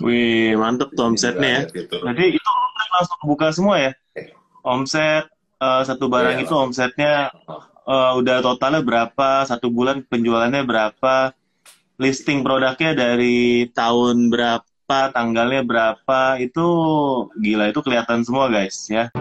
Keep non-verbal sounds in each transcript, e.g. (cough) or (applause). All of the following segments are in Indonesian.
Wih, mantep tuh omsetnya ya. Gitu. Jadi itu langsung buka semua ya? Omset uh, satu barang yeah. itu omsetnya uh, udah totalnya berapa, satu bulan penjualannya berapa, listing produknya dari tahun berapa, tanggalnya berapa, itu gila itu kelihatan semua guys ya.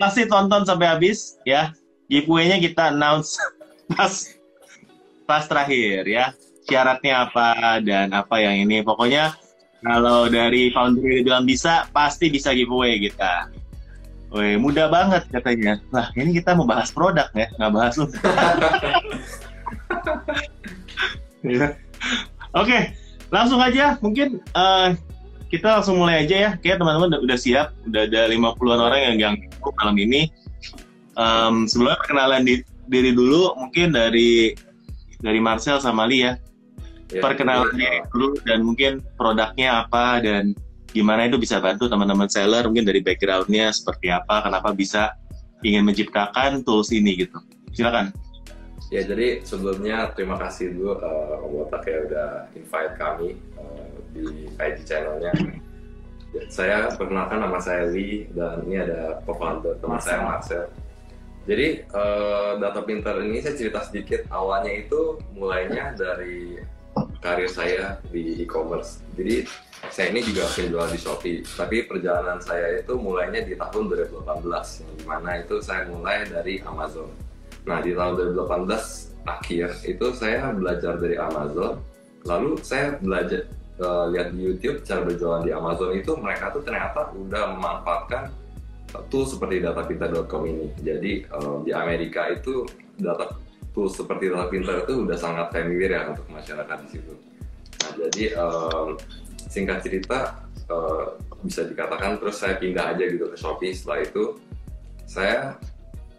Pasti tonton sampai habis ya. Giveaway-nya kita announce (laughs) pas pas terakhir ya. Syaratnya apa dan apa yang ini. Pokoknya kalau dari founder bilang bisa, pasti bisa giveaway kita. Wih, mudah banget katanya. Lah, ini kita mau bahas produk ya, nggak bahas lu. (laughs) ya. Oke, langsung aja. Mungkin uh, kita langsung mulai aja ya. Kayak teman-teman udah, udah siap, udah ada 50-an orang yang yang malam ini. Um, sebelumnya perkenalan di, diri dulu, mungkin dari dari Marcel sama Lee ya. ya perkenalan ya. diri dulu dan mungkin produknya apa dan gimana itu bisa bantu teman-teman seller mungkin dari backgroundnya seperti apa, kenapa bisa ingin menciptakan tools ini gitu. Silakan. Ya jadi sebelumnya terima kasih dulu uh, Om Botak ya udah invite kami uh, di IG channelnya. Saya perkenalkan nama saya Lee dan ini ada co-founder teman saya Marcel. Jadi uh, data pinter ini saya cerita sedikit awalnya itu mulainya dari karir saya di e-commerce. Jadi saya ini juga penjual di Shopee, tapi perjalanan saya itu mulainya di tahun 2018, yang di mana itu saya mulai dari Amazon. Nah di tahun 2018 akhir itu saya belajar dari Amazon, lalu saya belajar uh, lihat di YouTube cara berjualan di Amazon itu mereka tuh ternyata udah memanfaatkan tool seperti datapintar.com ini. Jadi uh, di Amerika itu data tool seperti data pintar itu udah sangat familiar ya untuk masyarakat di situ. Nah jadi singkat cerita uh, bisa dikatakan terus saya pindah aja gitu ke Shopee. Setelah itu saya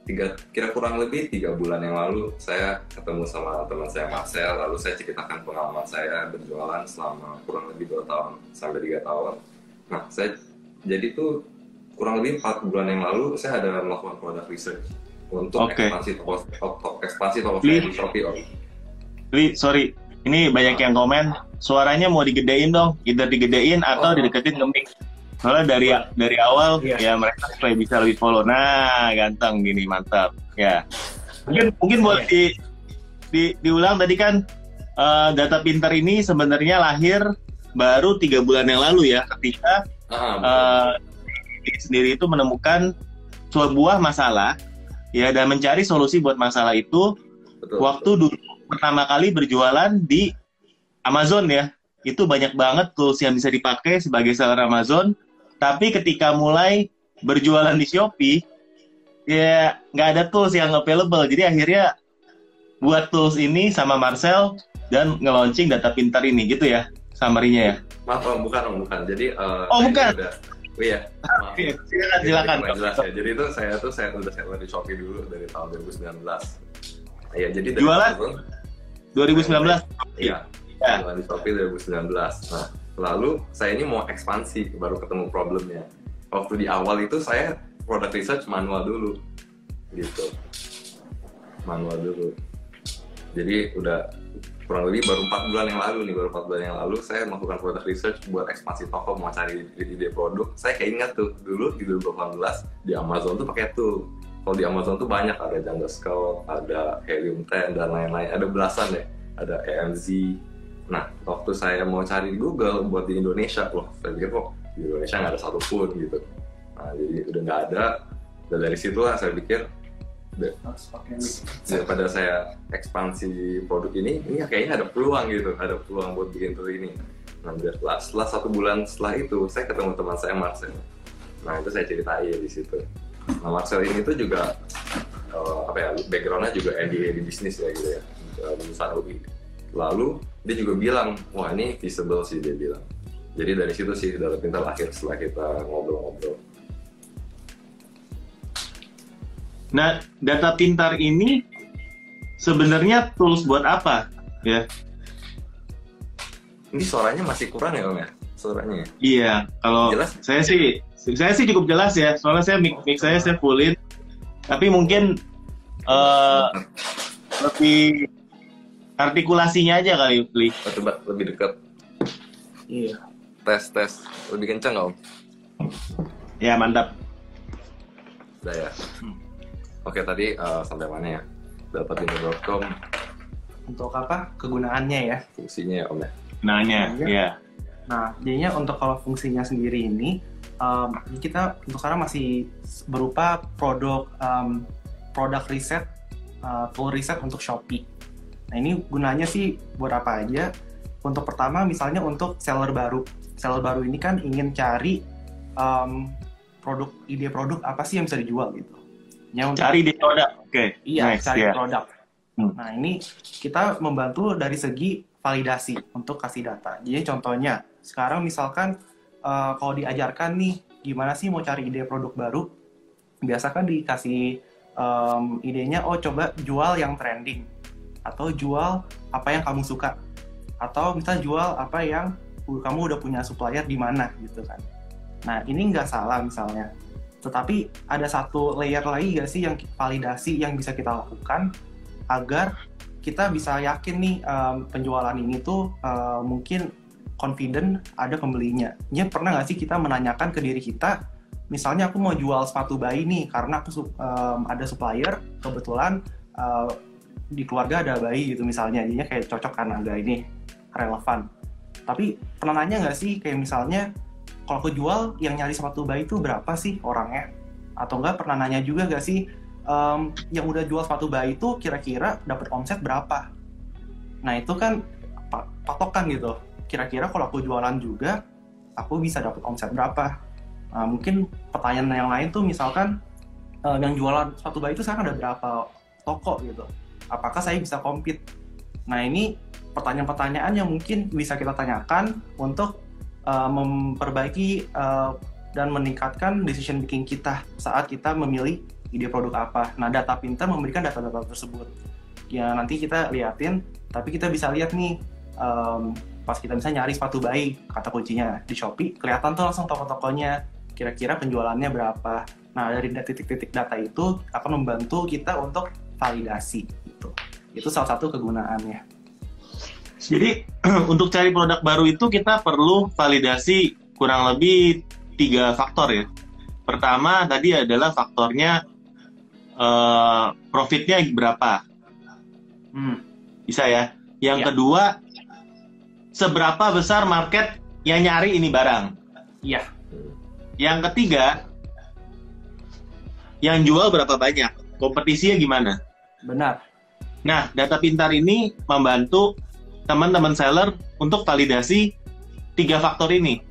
tiga kira kurang lebih tiga bulan yang lalu saya ketemu sama teman saya Marcel lalu saya ceritakan pengalaman saya berjualan selama kurang lebih dua tahun sampai tiga tahun nah saya jadi tuh kurang lebih empat bulan yang lalu saya ada melakukan product research untuk okay. ekspansi toko toko ekspansi toko saya di Shopee Om. Li, sorry, ini banyak yang komen suaranya mau digedein dong, either digedein atau oh. dideketin ke mic. Soalnya dari dari awal iya. ya mereka supaya bisa lebih follow. Nah, ganteng gini, mantap. Ya. Mungkin mungkin boleh di, di diulang tadi kan uh, data pintar ini sebenarnya lahir baru tiga bulan yang lalu ya ketika uh, sendiri itu menemukan sebuah masalah ya dan mencari solusi buat masalah itu betul, waktu betul. dulu pertama kali berjualan di Amazon ya itu banyak banget tools yang bisa dipakai sebagai seller Amazon tapi ketika mulai berjualan di Shopee, ya nggak ada tools yang available. Jadi akhirnya buat tools ini sama Marcel dan nge-launching data pintar ini gitu ya, summary-nya ya. Maaf, oh, bukan, oh, bukan. Jadi uh, Oh, bukan. Udah, oh iya. Oke, silakan, silakan. Jelas ya. Jadi itu saya tuh saya udah seller di Shopee dulu dari tahun 2019. Iya, jadi dari jualan 2019. Iya. Ya. Jualan di Shopee 2019. Nah, lalu saya ini mau ekspansi baru ketemu problemnya. Waktu di awal itu saya product research manual dulu. Gitu. Manual dulu. Jadi udah kurang lebih baru empat bulan yang lalu nih baru empat bulan yang lalu saya melakukan product research buat ekspansi toko mau cari ide produk. Saya kayak ingat tuh dulu di 2018 di Amazon tuh pakai tuh kalau di Amazon tuh banyak ada Jungle Scout ada Helium 10 dan lain-lain. Ada belasan ya ada EMZ Nah, waktu saya mau cari di Google buat di Indonesia, loh, saya pikir kok di Indonesia nggak ada satupun gitu. Nah, jadi udah nggak ada. Dan dari situlah saya pikir, daripada saya ekspansi produk ini, ini kayaknya ada peluang gitu, ada peluang buat bikin tool ini. Nah, setelah satu bulan setelah itu, saya ketemu teman saya Marcel. Nah, itu saya ceritain di situ. Nah, Marcel ini tuh juga uh, apa ya, backgroundnya juga MBA di bisnis ya gitu ya, lulusan UI lalu dia juga bilang wah ini visible sih dia bilang jadi dari situ sih data pintar akhir setelah kita ngobrol-ngobrol nah data pintar ini sebenarnya tools buat apa ya Ini suaranya masih kurang ya Om ya? Suaranya. Iya, kalau Jelas? saya sih saya sih cukup jelas ya. Soalnya saya mic, mic saya saya fullin. Tapi mungkin eh lebih artikulasinya aja kali, Li. Oh, coba lebih dekat. Iya. Tes tes. Lebih kencang nggak Om? Ya, mantap. Udah ya. Oke tadi eh, sampai mana ya? Dapatinfo.com Untuk apa? Kegunaannya ya. fungsinya ya Om ya. Nanya, Iya. ya. Nah, jadinya untuk kalau fungsinya sendiri ini, um, kita untuk sekarang masih berupa produk um, produk riset, uh, full riset untuk Shopee. Nah, ini gunanya sih buat apa aja? Untuk pertama, misalnya untuk seller baru. Seller baru ini kan ingin cari um, produk, ide produk apa sih yang bisa dijual gitu. Ya, untuk- Cari di produk. Oke. Iya, Next, cari ya. produk. Hmm. Nah, ini kita membantu dari segi validasi untuk kasih data. Jadi contohnya, sekarang misalkan eh, kalau diajarkan nih, gimana sih mau cari ide produk baru? Biasa kan dikasih em, idenya, oh coba jual yang trending. Atau jual apa yang kamu suka. Atau misal jual apa yang kamu udah punya supplier di mana gitu kan. Nah, ini nggak salah misalnya. Tetapi ada satu layer lagi gak sih yang validasi yang bisa kita lakukan agar kita bisa yakin nih em, penjualan ini tuh em, mungkin confident ada pembelinya. Ya pernah nggak sih kita menanyakan ke diri kita, misalnya aku mau jual sepatu bayi nih karena aku em, ada supplier kebetulan eh, di keluarga ada bayi gitu misalnya, jadinya kayak cocok kan harga ini relevan. Tapi pernah nanya nggak sih kayak misalnya kalau aku jual yang nyari sepatu bayi itu berapa sih orangnya? Atau enggak pernah nanya juga nggak sih em, yang udah jual sepatu bayi itu kira-kira dapat omset berapa? Nah itu kan pa- patokan gitu. Kira-kira kalau aku jualan juga, aku bisa dapat omset berapa? Nah, mungkin pertanyaan yang lain tuh misalkan eh, yang jualan sepatu bayi itu sekarang ada berapa toko gitu? Apakah saya bisa compete? Nah ini pertanyaan-pertanyaan yang mungkin bisa kita tanyakan untuk uh, memperbaiki uh, dan meningkatkan decision making kita saat kita memilih ide produk apa. Nah, data pintar memberikan data-data tersebut. Ya nanti kita liatin, tapi kita bisa lihat nih um, pas kita bisa nyari sepatu bayi kata kuncinya di Shopee, kelihatan tuh langsung toko-tokonya kira-kira penjualannya berapa. Nah, dari titik-titik data itu akan membantu kita untuk validasi gitu. Itu salah satu kegunaannya. Jadi (clears throat) untuk cari produk baru itu kita perlu validasi kurang lebih tiga faktor ya. Pertama tadi adalah faktornya eh, profitnya berapa, Hmm. bisa ya. Yang Ya. kedua seberapa besar market yang nyari ini barang. Iya. Yang ketiga yang jual berapa banyak, kompetisinya gimana. Benar. Nah, data pintar ini membantu teman-teman seller untuk validasi tiga faktor ini.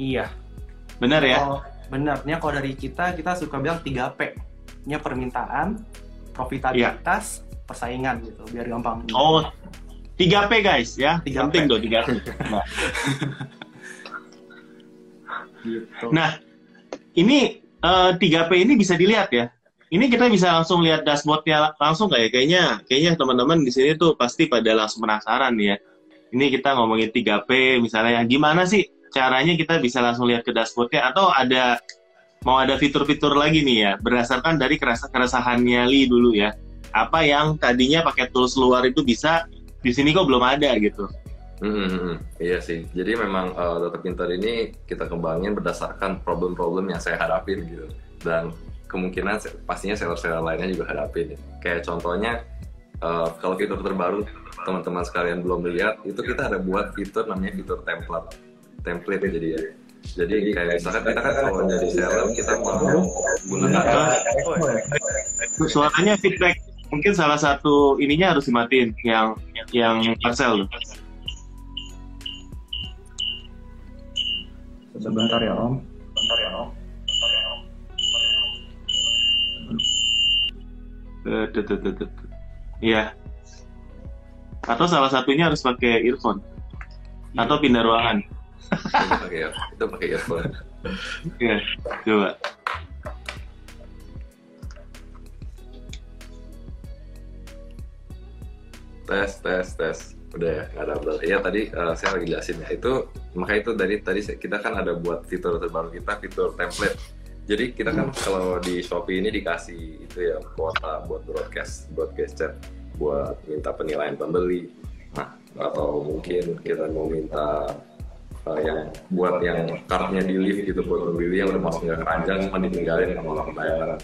Iya. Benar ya? Kalau benarnya kalau dari kita kita suka bilang 3P. Nya permintaan, profitabilitas, persaingan gitu, biar gampang. Oh, 3P guys ya. 3P. Penting tuh 3P. (laughs) Nah, gitu. Nah, ini eh, 3P ini bisa dilihat ya. Ini kita bisa langsung lihat dashboardnya langsung nggak ya? Kayaknya, kayaknya teman-teman di sini tuh pasti pada langsung penasaran ya. Ini kita ngomongin 3P misalnya, gimana sih caranya kita bisa langsung lihat ke dashboardnya? Atau ada mau ada fitur-fitur lagi nih ya, berdasarkan dari keresahannya Lee dulu ya. Apa yang tadinya pakai tools luar itu bisa, di sini kok belum ada gitu. Hmm, hmm, hmm. iya sih. Jadi memang eh, data pintar ini kita kembangin berdasarkan problem-problem yang saya hadapin gitu. Dan kemungkinan pastinya seller-seller lainnya juga hadapin. Kayak contohnya eh, kalau fitur terbaru teman-teman sekalian belum lihat itu kita ada buat fitur namanya fitur template. Template jadi ya. Jadi kayak misalkan kita kan kalau jadi seller kita mau gunakan Suaranya feedback. Mungkin salah satu ininya harus dimatiin yang yang parcel. Sebentar ya Om. Eh, tut, tut, Iya. Atau salah satunya harus pakai earphone atau pindah ruangan. itu pakai itu pakai earphone. Iya, coba. Tes tes tes. Udah ya, nggak ada update. Iya tadi uh, saya lagi jelasin ya. Itu makanya itu dari tadi kita kan ada buat fitur terbaru kita, fitur template. Jadi kita kan kalau di Shopee ini dikasih itu ya kuota buat broadcast, broadcast chat, buat minta penilaian pembeli. Nah, atau mungkin kita mau minta uh, yang buat yang kartunya di lift gitu buat pembeli yang udah masuk nggak keranjang cuma ditinggalin sama pembayaran.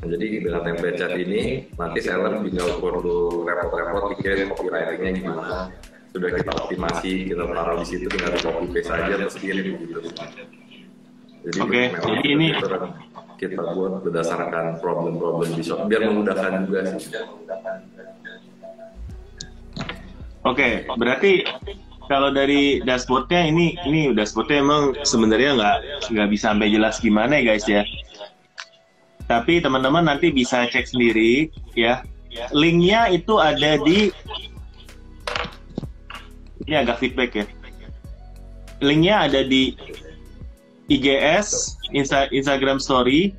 Nah, jadi dengan template chat ini nanti seller tinggal perlu repot-repot bikin copywritingnya gimana. Sudah kita optimasi, kita taruh di situ tinggal copy paste aja terus kirim gitu. Jadi Oke, jadi ini kita buat berdasarkan problem-problem di shop biar memudahkan juga sih. Oke, berarti kalau dari dashboardnya ini ini dashboardnya emang sebenarnya nggak nggak bisa sampai jelas gimana ya guys ya. Tapi teman-teman nanti bisa cek sendiri ya. Linknya itu ada di ini agak feedback ya. Linknya ada di IGS, Insta Instagram Story,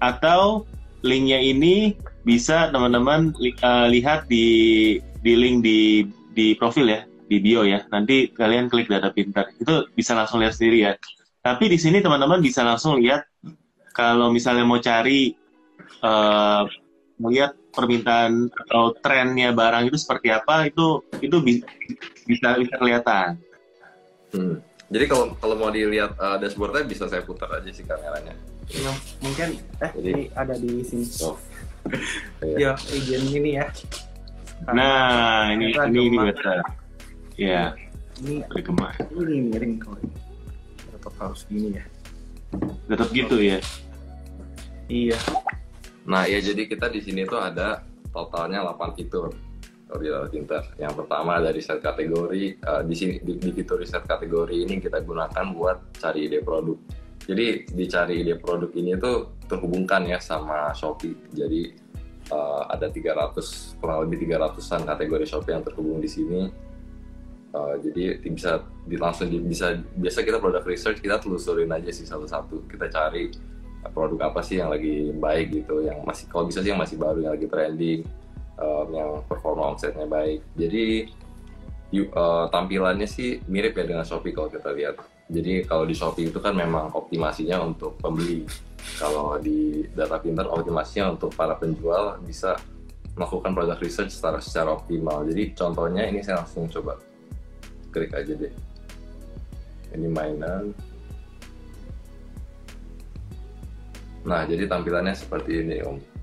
atau linknya ini bisa teman-teman li uh, lihat di di link di di profil ya, di bio ya. Nanti kalian klik data pintar, itu bisa langsung lihat sendiri ya. Tapi di sini teman-teman bisa langsung lihat kalau misalnya mau cari uh, melihat permintaan atau trennya barang itu seperti apa itu itu bisa bisa kelihatan. Hmm. Jadi kalau kalau mau dilihat uh, dashboardnya bisa saya putar aja sih kameranya. Ya, mungkin eh Jadi, ini ada di sini. Oh. (laughs) ya, izin ini ya. Nah, ini ini ini betul. Ya. Ini bergema. Ini miring kalau tetap harus gini ya. Tetap gitu ya. Iya. Nah, ya jadi kita di sini tuh ada totalnya 8 fitur kalau di Data Pinter. Yang pertama dari set kategori, uh, di sini di, di fitur riset kategori ini kita gunakan buat cari ide produk. Jadi dicari ide produk ini tuh terhubungkan ya sama Shopee. Jadi uh, ada 300 kurang lebih 300-an kategori Shopee yang terhubung di sini. Uh, jadi bisa di, langsung bisa biasa kita produk research kita telusurin aja sih satu-satu. Kita cari produk apa sih yang lagi baik gitu yang masih kalau bisa sih yang masih baru yang lagi trending um, yang performa omsetnya baik. Jadi you, uh, tampilannya sih mirip ya dengan Shopee kalau kita lihat. Jadi kalau di Shopee itu kan memang optimasinya untuk pembeli. Kalau di data pintar optimasinya untuk para penjual bisa melakukan product research secara secara optimal. Jadi contohnya ini saya langsung coba. Klik aja deh. Ini mainan. Nah, jadi tampilannya seperti ini, Om.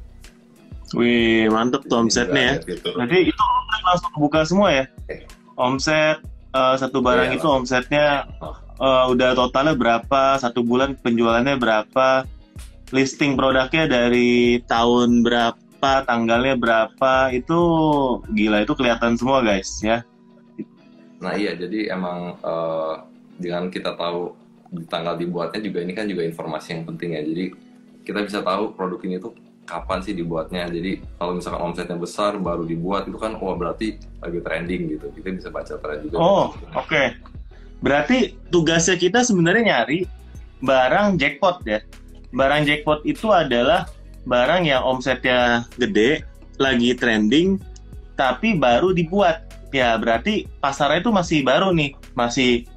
Wih, mantep tuh omsetnya ya. Gitu. Jadi itu langsung buka semua ya? Omset uh, satu barang iya, itu omsetnya uh, udah totalnya berapa, satu bulan penjualannya berapa, listing produknya dari tahun berapa, tanggalnya berapa, itu gila itu kelihatan semua guys ya. Nah iya, jadi emang uh, dengan kita tahu tanggal dibuatnya juga ini kan juga informasi yang penting ya. Jadi kita bisa tahu produk ini tuh kapan sih dibuatnya. Jadi kalau misalkan omsetnya besar baru dibuat itu kan oh berarti lagi trending gitu. Kita bisa baca tren juga. Oh, oke. Okay. Berarti tugasnya kita sebenarnya nyari barang jackpot ya. Barang jackpot itu adalah barang yang omsetnya gede, lagi trending, tapi baru dibuat. Ya berarti pasarnya itu masih baru nih, masih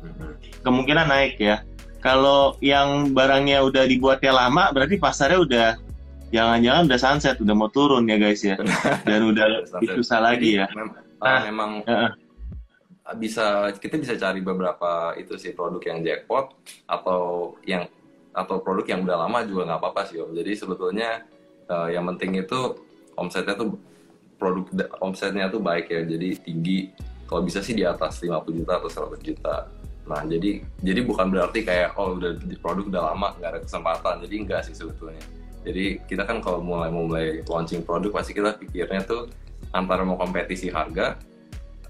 kemungkinan naik ya. Kalau yang barangnya udah dibuatnya lama, berarti pasarnya udah jangan-jangan udah sunset, udah mau turun ya guys ya, (laughs) dan udah susah lagi ya. Mem nah, memang uh, bisa kita bisa cari beberapa itu sih produk yang jackpot atau yang atau produk yang udah lama juga nggak apa-apa sih om. Jadi sebetulnya uh, yang penting itu omsetnya tuh produk omsetnya tuh baik ya, jadi tinggi. Kalau bisa sih di atas 50 juta atau 100 juta Nah, jadi jadi bukan berarti kayak oh udah produk udah lama nggak ada kesempatan. Jadi enggak sih sebetulnya. Jadi kita kan kalau mulai mulai launching produk pasti kita pikirnya tuh antara mau kompetisi harga,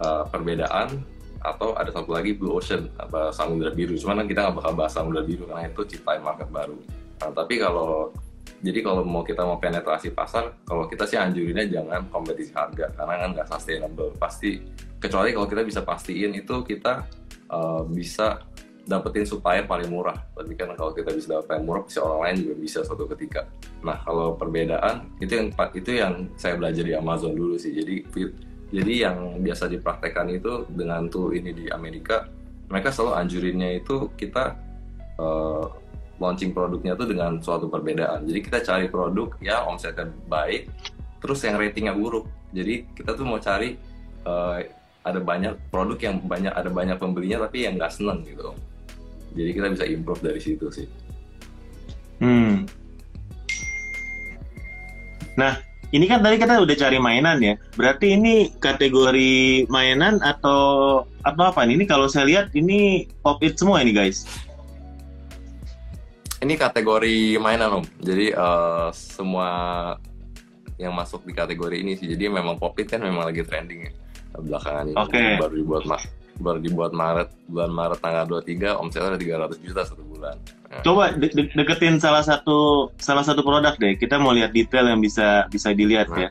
uh, perbedaan atau ada satu lagi blue ocean apa samudra biru. Cuman kan kita nggak bakal bahas samudra biru karena itu ciptain market baru. Nah, tapi kalau jadi kalau mau kita mau penetrasi pasar, kalau kita sih anjurinnya jangan kompetisi harga karena kan nggak sustainable. Pasti kecuali kalau kita bisa pastiin itu kita uh, bisa dapetin supplier paling murah. Tapi kan kalau kita bisa dapat paling murah, pasti orang lain juga bisa suatu ketika. Nah, kalau perbedaan itu yang itu yang saya belajar di Amazon dulu sih. Jadi Jadi yang biasa dipraktekkan itu dengan tool ini di Amerika, mereka selalu anjurinnya itu kita uh, launching produknya itu dengan suatu perbedaan. Jadi kita cari produk yang omsetnya baik, terus yang ratingnya buruk. Jadi kita tuh mau cari uh, ada banyak produk yang banyak ada banyak pembelinya tapi yang nggak seneng gitu. Jadi kita bisa improve dari situ sih. Hmm. Nah, ini kan tadi kita udah cari mainan ya. Berarti ini kategori mainan atau atau apa nih? Ini kalau saya lihat ini pop it semua ini guys. Ini kategori mainan om. Jadi uh, semua yang masuk di kategori ini sih. Jadi memang pop it kan memang lagi trending ya belakangan ini. Okay. Baru dibuat mas baru dibuat Maret bulan Maret tanggal 23 omsetnya ada 300 juta satu bulan. Nah. Coba de de deketin salah satu salah satu produk deh. Kita mau lihat detail yang bisa bisa dilihat nah. ya.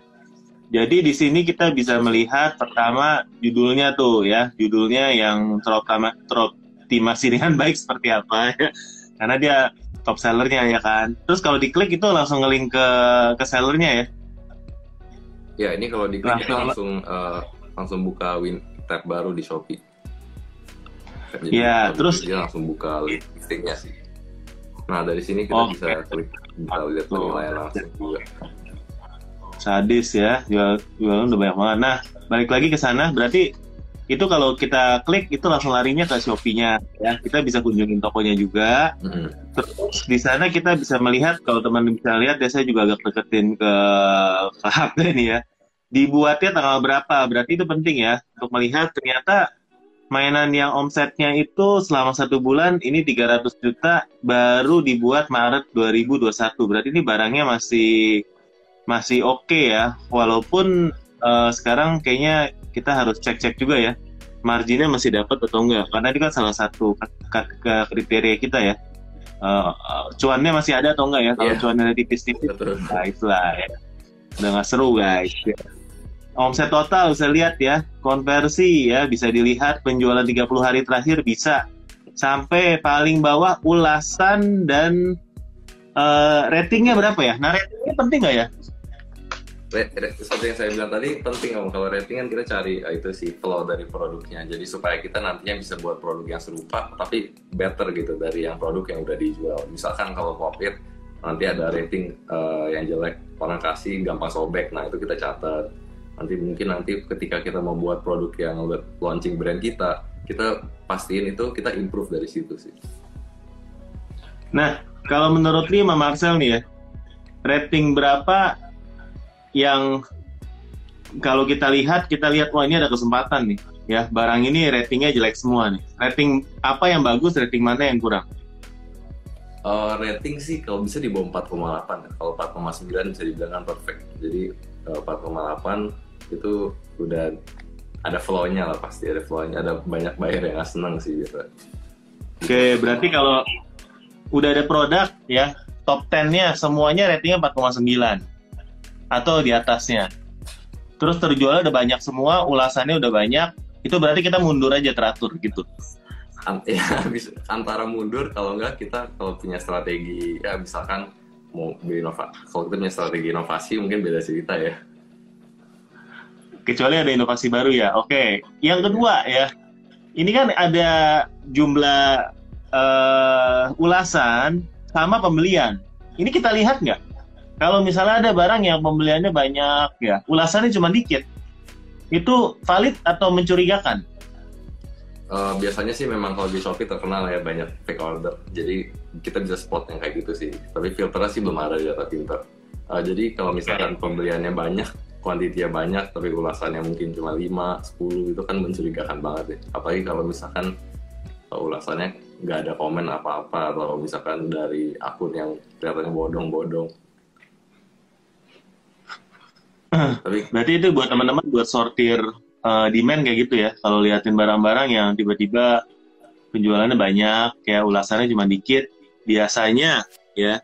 Jadi di sini kita bisa melihat pertama judulnya tuh ya, judulnya yang terutama teroptimasi dengan (laughs) baik seperti apa ya. Karena dia top sellernya ya kan. Terus kalau diklik itu langsung ngelink ke ke sellernya ya. Ya ini kalau diklik nah, kita langsung uh, langsung buka win tab baru di Shopee. Jadi ya, terus dia langsung buka listingnya sih. Nah dari sini kita oh, bisa klik bisa lihat penilaian langsung juga. Sadis ya, jual jualan udah banyak banget. Nah balik lagi ke sana, berarti itu kalau kita klik itu langsung larinya ke Shopee-nya ya. Kita bisa kunjungin tokonya juga. Hmm. Terus di sana kita bisa melihat kalau teman bisa lihat ya saya juga agak deketin ke ke (laughs) HP nih ya. Dibuatnya tanggal berapa? Berarti itu penting ya untuk melihat ternyata mainan yang omsetnya itu selama satu bulan ini 300 juta baru dibuat Maret 2021 berarti ini barangnya masih masih oke okay ya. Walaupun uh, sekarang kayaknya kita harus cek-cek juga ya marginnya masih dapat atau enggak. Karena ini kan salah satu kriteria kita ya. Uh, cuannya masih ada atau enggak ya? Kalau yeah. cuannya tipis-tipis nah itulah ya. Udah nggak seru guys omset total saya lihat ya konversi ya bisa dilihat penjualan 30 hari terakhir bisa. Sampai paling bawah ulasan dan uh, ratingnya berapa ya? Nah ratingnya penting nggak ya? Seperti yang saya bilang tadi penting om. Kalau rating kan kita cari uh, itu sih flow dari produknya. Jadi supaya kita nantinya bisa buat produk yang serupa tapi better gitu dari yang produk yang udah dijual. Misalkan kalau popit nanti ada rating uh, yang jelek orang kasih gampang sobek. Nah itu kita catat nanti mungkin nanti ketika kita mau buat produk yang launching brand kita kita pastiin itu kita improve dari situ sih. Nah kalau menurut Lima Marcel nih ya rating berapa yang kalau kita lihat kita lihat wah ini ada kesempatan nih ya. Barang ini ratingnya jelek semua nih. Rating apa yang bagus rating mana yang kurang? Uh, rating sih kalau bisa di bawah 4,8 kalau 4,9 bisa dibilang kan perfect. Jadi uh, 4,8 itu udah ada flow-nya lah pasti ada flow-nya ada banyak buyer yang seneng sih gitu. Oke, berarti kalau udah ada produk ya top 10-nya semuanya ratingnya 4,9 atau di atasnya. Terus terjual udah banyak semua, ulasannya udah banyak, itu berarti kita mundur aja teratur gitu. (laughs) Ya, antara mundur kalau enggak kita kalau punya strategi ya misalkan mau berinovasi, kalau kita punya strategi inovasi mungkin beda cerita ya kecuali ada inovasi baru ya. Oke, yang kedua ya, ini kan ada jumlah uh, ulasan sama pembelian. Ini kita lihat nggak? Kalau misalnya ada barang yang pembeliannya banyak ya, ulasannya cuma dikit, itu valid atau mencurigakan? Uh, biasanya sih memang kalau di Shopee terkenal ya banyak fake order. Jadi kita bisa spot yang kayak gitu sih. Tapi filternya sih belum ada di data pinter. Uh, jadi kalau misalkan pembeliannya banyak, kuantitinya banyak tapi ulasannya mungkin cuma 5, 10 itu kan mencurigakan banget ya. Apalagi kalau misalkan ulasannya nggak ada komen apa-apa atau misalkan dari akun yang kelihatannya bodong-bodong. (clears throat) Tapi berarti itu buat teman-teman buat sortir uh, demand kayak gitu ya. Kalau liatin barang-barang yang tiba-tiba penjualannya banyak, kayak ulasannya cuma dikit, biasanya ya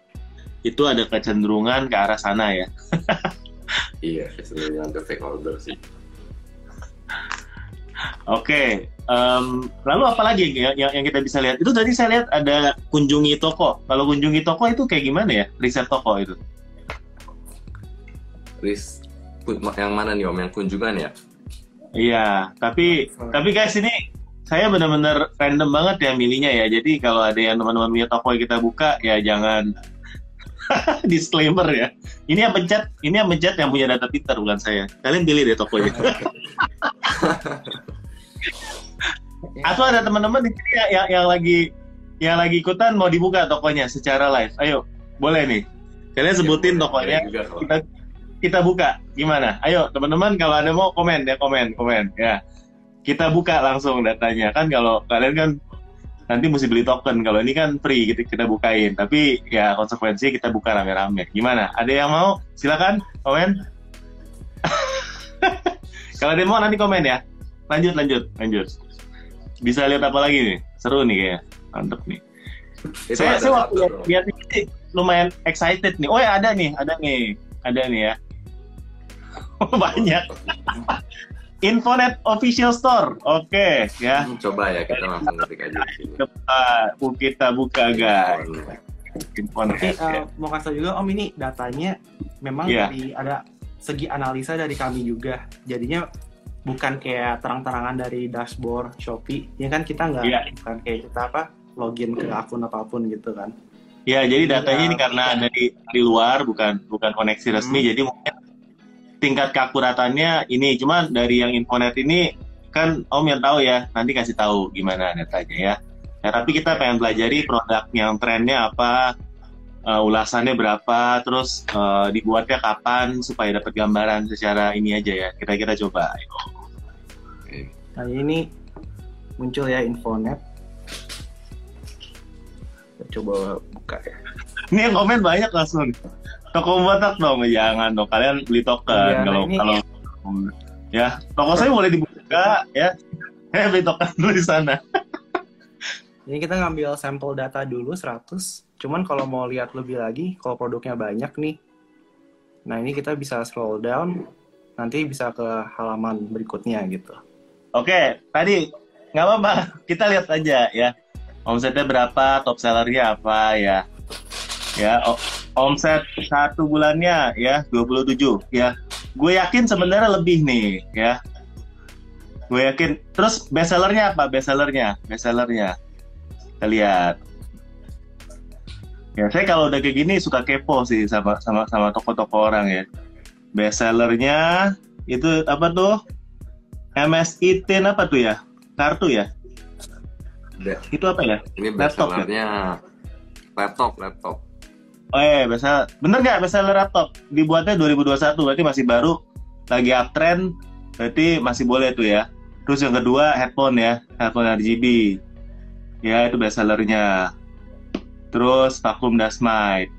itu ada kecenderungan ke arah sana ya. (laughs) iya kecenderungan ke fake order sih Oke, okay. um, lalu apa lagi yang, yang, yang kita bisa lihat? Itu tadi saya lihat ada kunjungi toko. Kalau kunjungi toko itu kayak gimana ya? Riset toko itu? Ris, yang mana nih om? Yang kunjungan ya? Iya, tapi tapi guys ini saya benar-benar random banget ya milihnya ya. Jadi kalau ada yang teman-teman punya toko yang kita buka ya jangan (laughs) disclaimer ya. Ini yang pencet, ini yang pencet yang punya data Twitter bukan saya. Kalian pilih deh tokonya. (laughs) (laughs) Atau ada teman-teman di sini yang, yang, yang lagi yang lagi ikutan mau dibuka tokonya secara live. Ayo, boleh nih. Kalian sebutin ya, tokonya. Kita kita buka. Gimana? Ayo, teman-teman kalau ada mau komen ya komen, komen ya. Kita buka langsung datanya kan kalau kalian kan nanti mesti beli token. Kalau ini kan free gitu kita bukain. Tapi ya konsekuensinya kita buka rame-rame. Gimana? Ada yang mau? Silakan komen. (laughs) kalau ada yang mau nanti komen ya. Lanjut, lanjut, lanjut. Bisa lihat apa lagi nih? Seru nih kayak. Mantep nih. Itu saya saya waktu lihat ini lumayan excited nih. Oh ya ada nih, ada nih, ada nih ya. (laughs) Banyak. (laughs) Infonet Official Store. Oke, okay, ya. Hmm, coba ya kita langsung ketik aja Coba kita buka guys. Infonet. Oke, uh, mau kasih juga Om ini datanya memang yeah. dari ada segi analisa dari kami juga. Jadinya bukan kayak terang-terangan dari dashboard Shopee. Ya kan kita nggak yeah. bukan kayak kita apa login ke akun apa pun gitu kan. Ya, jadi datanya ini karena dari di luar bukan bukan koneksi resmi, hmm. jadi mungkin tingkat keakuratannya ini cuma dari yang infonet ini kan Om yang tahu ya nanti kasih tahu gimana datanya ya. Ya tapi kita pengen pelajari produk yang trennya apa, uh, ulasannya berapa, terus uh, dibuatnya kapan supaya dapat gambaran secara ini aja ya. Kira-kira coba. Nah ini muncul ya infonet. Coba buka ya. Ini yang komen banyak langsung toko botak dong. Jangan dong kalian beli token. Iya, kalau nah kalau ya toko saya boleh dibuka ya. Saya beli token dulu di sana. (laughs) Ini kita ngambil sampel data dulu 100 cuman kalau mau lihat lebih lagi kalau produknya banyak nih. Nah ini kita bisa scroll down. Nanti bisa ke halaman berikutnya gitu. Oke tadi nggak apa-apa. Kita lihat aja ya. Omsetnya berapa top sellernya apa ya. Ya omset satu bulannya ya 27 ya. Gue yakin sebenarnya lebih nih ya. Gue yakin. Terus bestsellernya apa? Bestsellernya bestsellernya. Kita lihat. Ya saya kalau udah kayak gini suka kepo sih sama sama sama toko-toko orang ya. Bestsellernya itu apa tuh? MSI Tin apa tuh ya? Kartu ya? Itu apa ya? Ini bestsellernya. Laptop ya? laptop Oh iya, biasa bener nggak bestseller laptop dibuatnya 2021 berarti masih baru, lagi uptrend, berarti masih boleh tuh ya. Terus yang kedua headphone ya, headphone RGB, ya itu bestsellernya. Terus vacuum dust mite,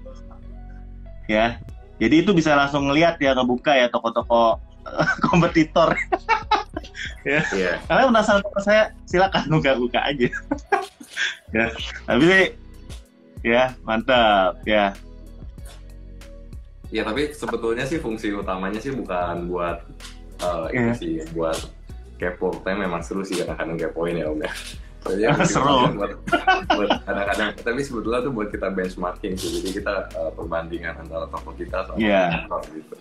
ya. Jadi itu bisa langsung ngeliat ya ngebuka ya toko-toko (laughs) kompetitor. (laughs) ya. Yeah. Kalian penasaran sama saya, silakan buka-buka aja. (laughs) ya. Tapi ya mantap ya. Ya tapi sebetulnya sih fungsi utamanya sih bukan buat uh, ini yeah. sih buat kepo. Tapi memang seru sih kadang-kadang kepoin ya om ya. Soalnya (laughs) seru. buat, buat kadang-kadang. Tapi sebetulnya tuh buat kita benchmarking sih. Jadi kita uh, perbandingan antara toko kita sama yeah. toko gitu.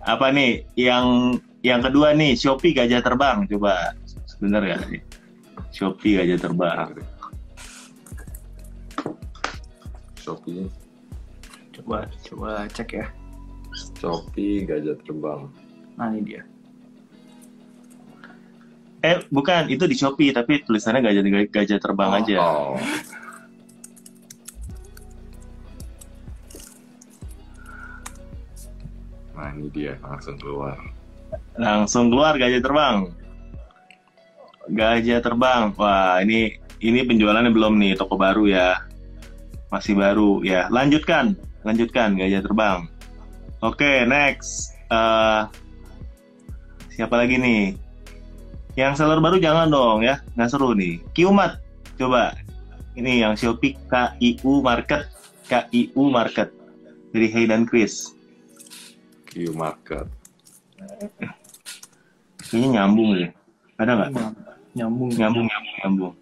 Apa nih yang yang kedua nih Shopee gajah terbang coba bener gak sih Shopee aja terbang. Shopee. Coba coba cek ya. Shopee gajah terbang. Nah ini dia. Eh bukan itu di Shopee tapi tulisannya gajah gajah terbang oh, aja. Oh. Nah ini dia langsung keluar. Langsung keluar gajah terbang. Gajah terbang. Wah, ini ini penjualannya belum nih, toko baru ya. Masih baru ya. Lanjutkan, lanjutkan gajah terbang. Oke, okay, next. Uh, siapa lagi nih? Yang seller baru jangan dong ya, nggak seru nih. Kiumat, coba. Ini yang Shopee KIU Market, KIU Market dari Hayden Chris. KIU Market. Kayaknya nyambung ya. Ada nggak? Nyambung nyambung nyambung nyambung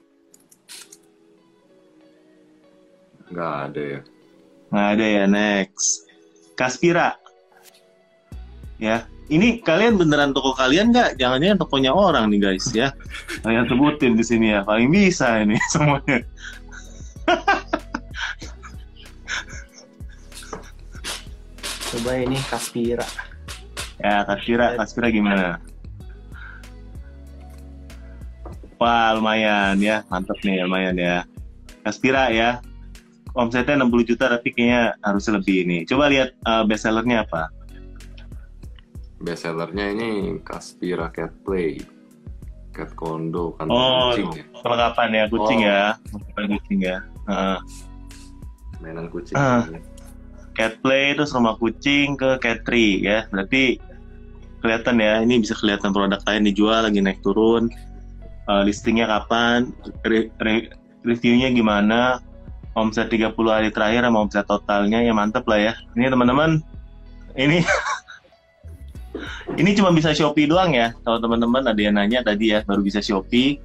nggak ada ya nggak ada ya next Kaspira ya ini kalian beneran toko kalian nggak? Jangan-jangan tokonya orang nih guys ya. Kalian sebutin di sini ya, paling bisa ini (laughs) semuanya. Coba ini Kaspira. Ya, Kaspira, Kaspira gimana? Wah, lumayan ya. Mantap nih, lumayan ya. Kaspira ya. Omsetnya 60 juta tapi kayaknya harus lebih ini. Coba lihat uh, bestsellernya apa? Bestsellernya ini Kaspira Cat Play. Cat Kondo kan Oh, kucing ya. perlengkapan ya, kucing Oh. ya. Perlengkapan kucing ya. Heeh. Mainan kucing. Ah. cat play terus rumah kucing ke cat tree ya berarti kelihatan ya ini bisa kelihatan produk lain dijual lagi naik turun Eh, listingnya kapan re- re- reviewnya gimana omset 30 hari terakhir sama omset totalnya ya mantep lah ya. Ini teman-teman ini (laughs) ini cuma bisa Shopee doang ya. Kalau teman-teman ada yang nanya tadi ya baru bisa Shopee.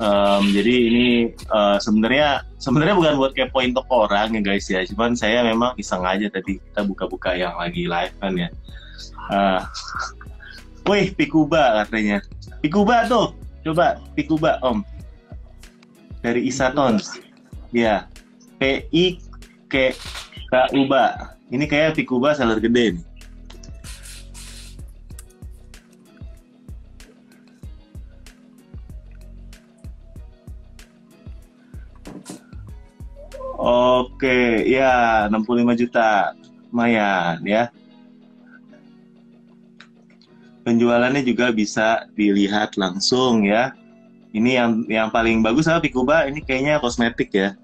Em, jadi ini eh, sebenarnya sebenarnya bukan buat kepoin toko orang ya guys ya. Cuman saya memang iseng aja tadi kita buka-buka yang lagi live kan ya. Ah. (laughs) wih Pikuba katanya. Pikuba tuh coba Pikuba om dari Isatons ya P I K K U B ini kayak Pikuba seller gede nih Oke, ya 65 juta. Lumayan ya. Penjualannya juga bisa dilihat langsung ya. Ini yang yang paling bagus apa Pikuba? Ini kayaknya kosmetik ya.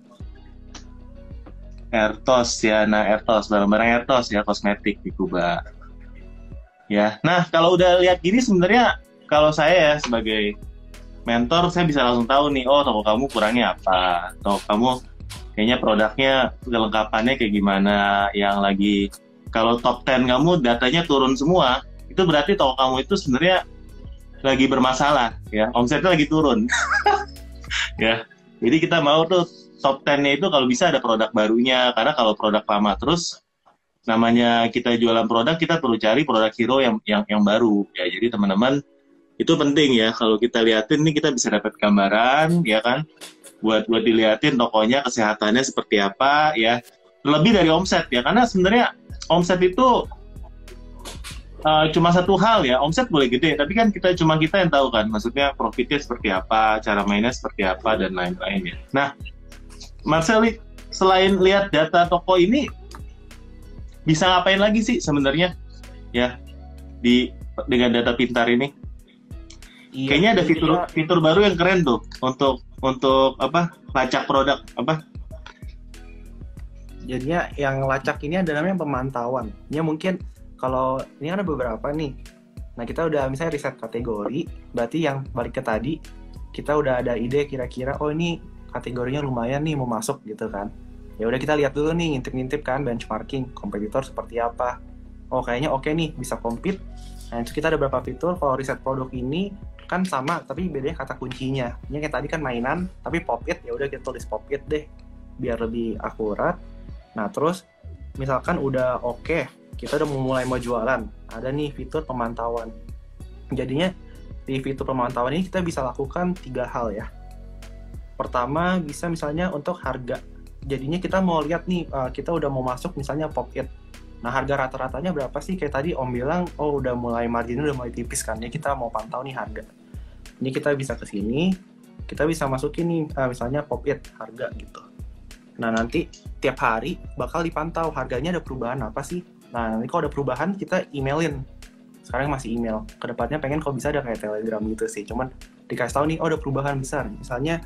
Ertos ya, nah Ertos barang-barang Ertos ya kosmetik Pikuba. Ya, nah kalau udah lihat gini sebenarnya kalau saya ya sebagai mentor saya bisa langsung tahu nih, oh toko kamu kurangnya apa, toko kamu kayaknya produknya kelengkapannya kayak gimana yang lagi kalau top 10 kamu datanya turun semua itu berarti toko kamu itu sebenarnya lagi bermasalah ya. Omsetnya lagi turun. (laughs) Ya. Jadi kita mau tuh top 10-nya itu kalau bisa ada produk barunya. Karena kalau produk lama terus namanya kita jualan produk kita perlu cari produk hero yang yang yang baru. Ya jadi teman-teman itu penting ya. Kalau kita liatin nih kita bisa dapat gambaran ya kan? Buat buat diliatin tokonya kesehatannya seperti apa ya. Lebih dari omset ya. Karena sebenarnya omset itu uh, cuma satu hal ya omset boleh gede tapi kan kita cuma kita yang tahu kan maksudnya profitnya seperti apa cara mainnya seperti apa dan lain-lain ya. Nah Marceli selain lihat data toko ini bisa ngapain lagi sih sebenarnya ya di dengan data pintar ini? Iya, kayaknya ada fitur dia- fitur baru yang keren tuh untuk untuk apa lacak produk apa? Jadinya yang lacak ini ada namanya pemantauan. Ya mungkin kalau ini ada beberapa nih. Nah kita udah misalnya riset kategori, berarti yang balik ke tadi kita udah ada ide kira-kira oh ini kategorinya lumayan nih mau masuk gitu kan. Ya udah kita lihat dulu nih ngintip-ngintip kan benchmarking kompetitor seperti apa. Oh kayaknya oke nih bisa compete. Nah itu kita ada beberapa fitur kalau riset produk ini kan sama tapi bedanya kata kuncinya. Ini kayak tadi kan mainan tapi pop it ya udah kita tulis pop it deh biar lebih akurat. Nah, terus misalkan udah oke, kita udah mulai mau jualan. Ada nih fitur pemantauan. Jadinya di fitur pemantauan ini kita bisa lakukan tiga hal ya. Pertama, bisa misalnya untuk harga. Jadinya kita mau lihat nih, uh, kita udah mau masuk misalnya pop it. Nah, harga rata-ratanya berapa sih? Kayak tadi Om bilang, oh udah mulai marginnya udah mulai tipis kan. Ya kita mau pantau nih harga. Ini kita bisa ke sini, kita bisa masukin nih, uh, misalnya pop it harga gitu. Nah, nanti tiap hari bakal dipantau harganya ada perubahan apa sih. Nah, nanti kalau ada perubahan kita emailin. Sekarang masih email. Ke depannya pengen kalau bisa ada kayak telegram gitu sih. Cuman dikasih tahu nih, oh ada perubahan besar. Misalnya,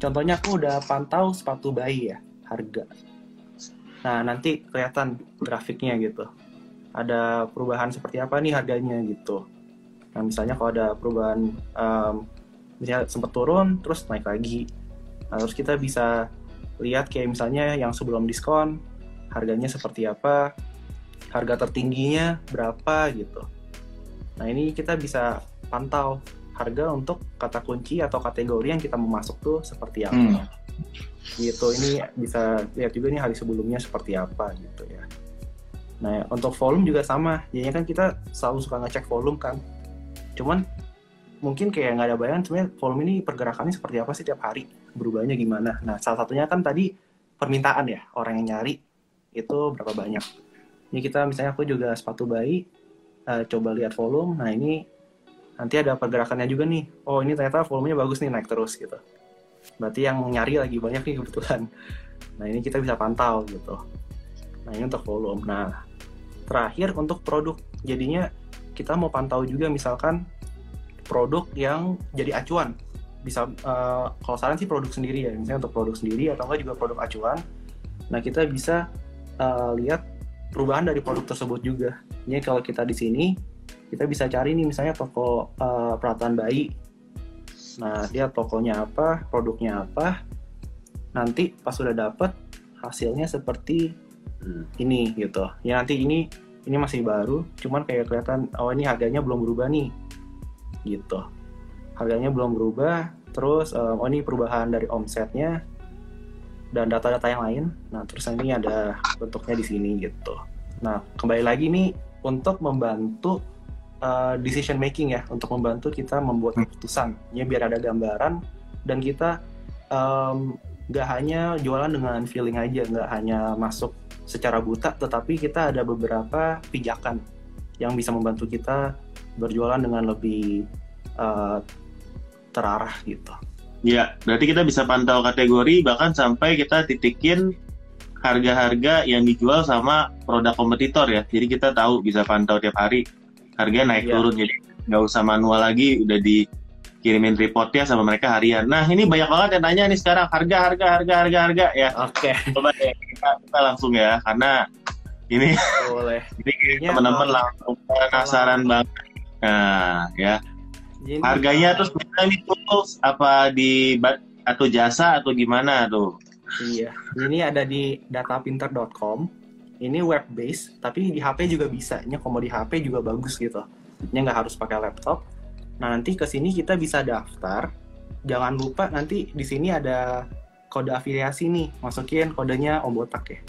contohnya aku udah pantau sepatu bayi ya, harga. Nah, nanti kelihatan grafiknya gitu. Ada perubahan seperti apa nih harganya gitu. Nah, misalnya kalau ada perubahan, em, misalnya sempat turun, terus naik lagi. Nah, terus kita bisa lihat kayak misalnya yang sebelum diskon harganya seperti apa harga tertingginya berapa gitu nah ini kita bisa pantau harga untuk kata kunci atau kategori yang kita mau masuk tuh seperti apa Hmm. gitu ini bisa lihat juga nih hari sebelumnya seperti apa gitu ya Nah, untuk volume juga sama. Jadinya kan kita selalu suka ngecek volume kan. Cuman mungkin kayak nggak ada bayangan sebenarnya volume ini pergerakannya seperti apa sih tiap hari, berubahnya gimana. Nah, salah satunya kan tadi permintaan ya, orang yang nyari itu berapa banyak. Ini kita misalnya aku juga sepatu bayi, uh, coba lihat volume. Nah, ini nanti ada pergerakannya juga nih. Oh, ini ternyata volumenya bagus nih naik terus gitu. Berarti yang nyari lagi banyak nih kebetulan. Nah, ini kita bisa pantau gitu. Nah, ini untuk volume. Nah, terakhir untuk produk. Jadinya kita mau pantau juga misalkan produk yang jadi acuan. Bisa uh, kalau saran sih produk sendiri ya, misalnya untuk produk sendiri atau enggak juga produk acuan. Nah, kita bisa uh, lihat perubahan dari produk tersebut juga. Ini kalau kita di sini kita bisa cari nih misalnya toko uh, peralatan bayi. Nah, dia tokonya apa, produknya apa. Nanti pas sudah dapat hasilnya seperti hmm. ini gitu ya nanti ini ini masih baru cuman kayak kelihatan oh ini harganya belum berubah nih gitu harganya belum berubah terus um, oh ini perubahan dari omsetnya dan data-data yang lain nah terus ini ada bentuknya di sini gitu nah kembali lagi nih untuk membantu uh, decision making ya untuk membantu kita membuat hmm. keputusan ya biar ada gambaran dan kita um, nggak hanya jualan dengan feeling aja nggak hanya masuk secara buta tetapi kita ada beberapa pijakan yang bisa membantu kita berjualan dengan lebih uh, terarah gitu. Ya, berarti kita bisa pantau kategori bahkan sampai kita titikin harga-harga yang dijual sama produk kompetitor ya. Jadi kita tahu bisa pantau tiap hari harga naik ya. turun jadi nggak usah manual lagi udah di kirimin reportnya sama mereka harian. Nah ini banyak banget yang tanya nih sekarang harga harga harga harga harga ya. Oke. Okay. Coba ya kita, kita langsung ya karena ini boleh. (laughs) ini teman-teman langsung penasaran banget. Nah ya. Ini Harganya terus ini tools apa di atau jasa atau gimana tuh? Iya, ini ada di datapinter.com. Ini web base, tapi di HP juga bisa. Ini kalau di HP juga bagus gitu. Ini nggak harus pakai laptop Nah, nanti ke sini kita bisa daftar. Jangan lupa nanti di sini ada kode afiliasi nih. Masukin kodenya Om Botak ya.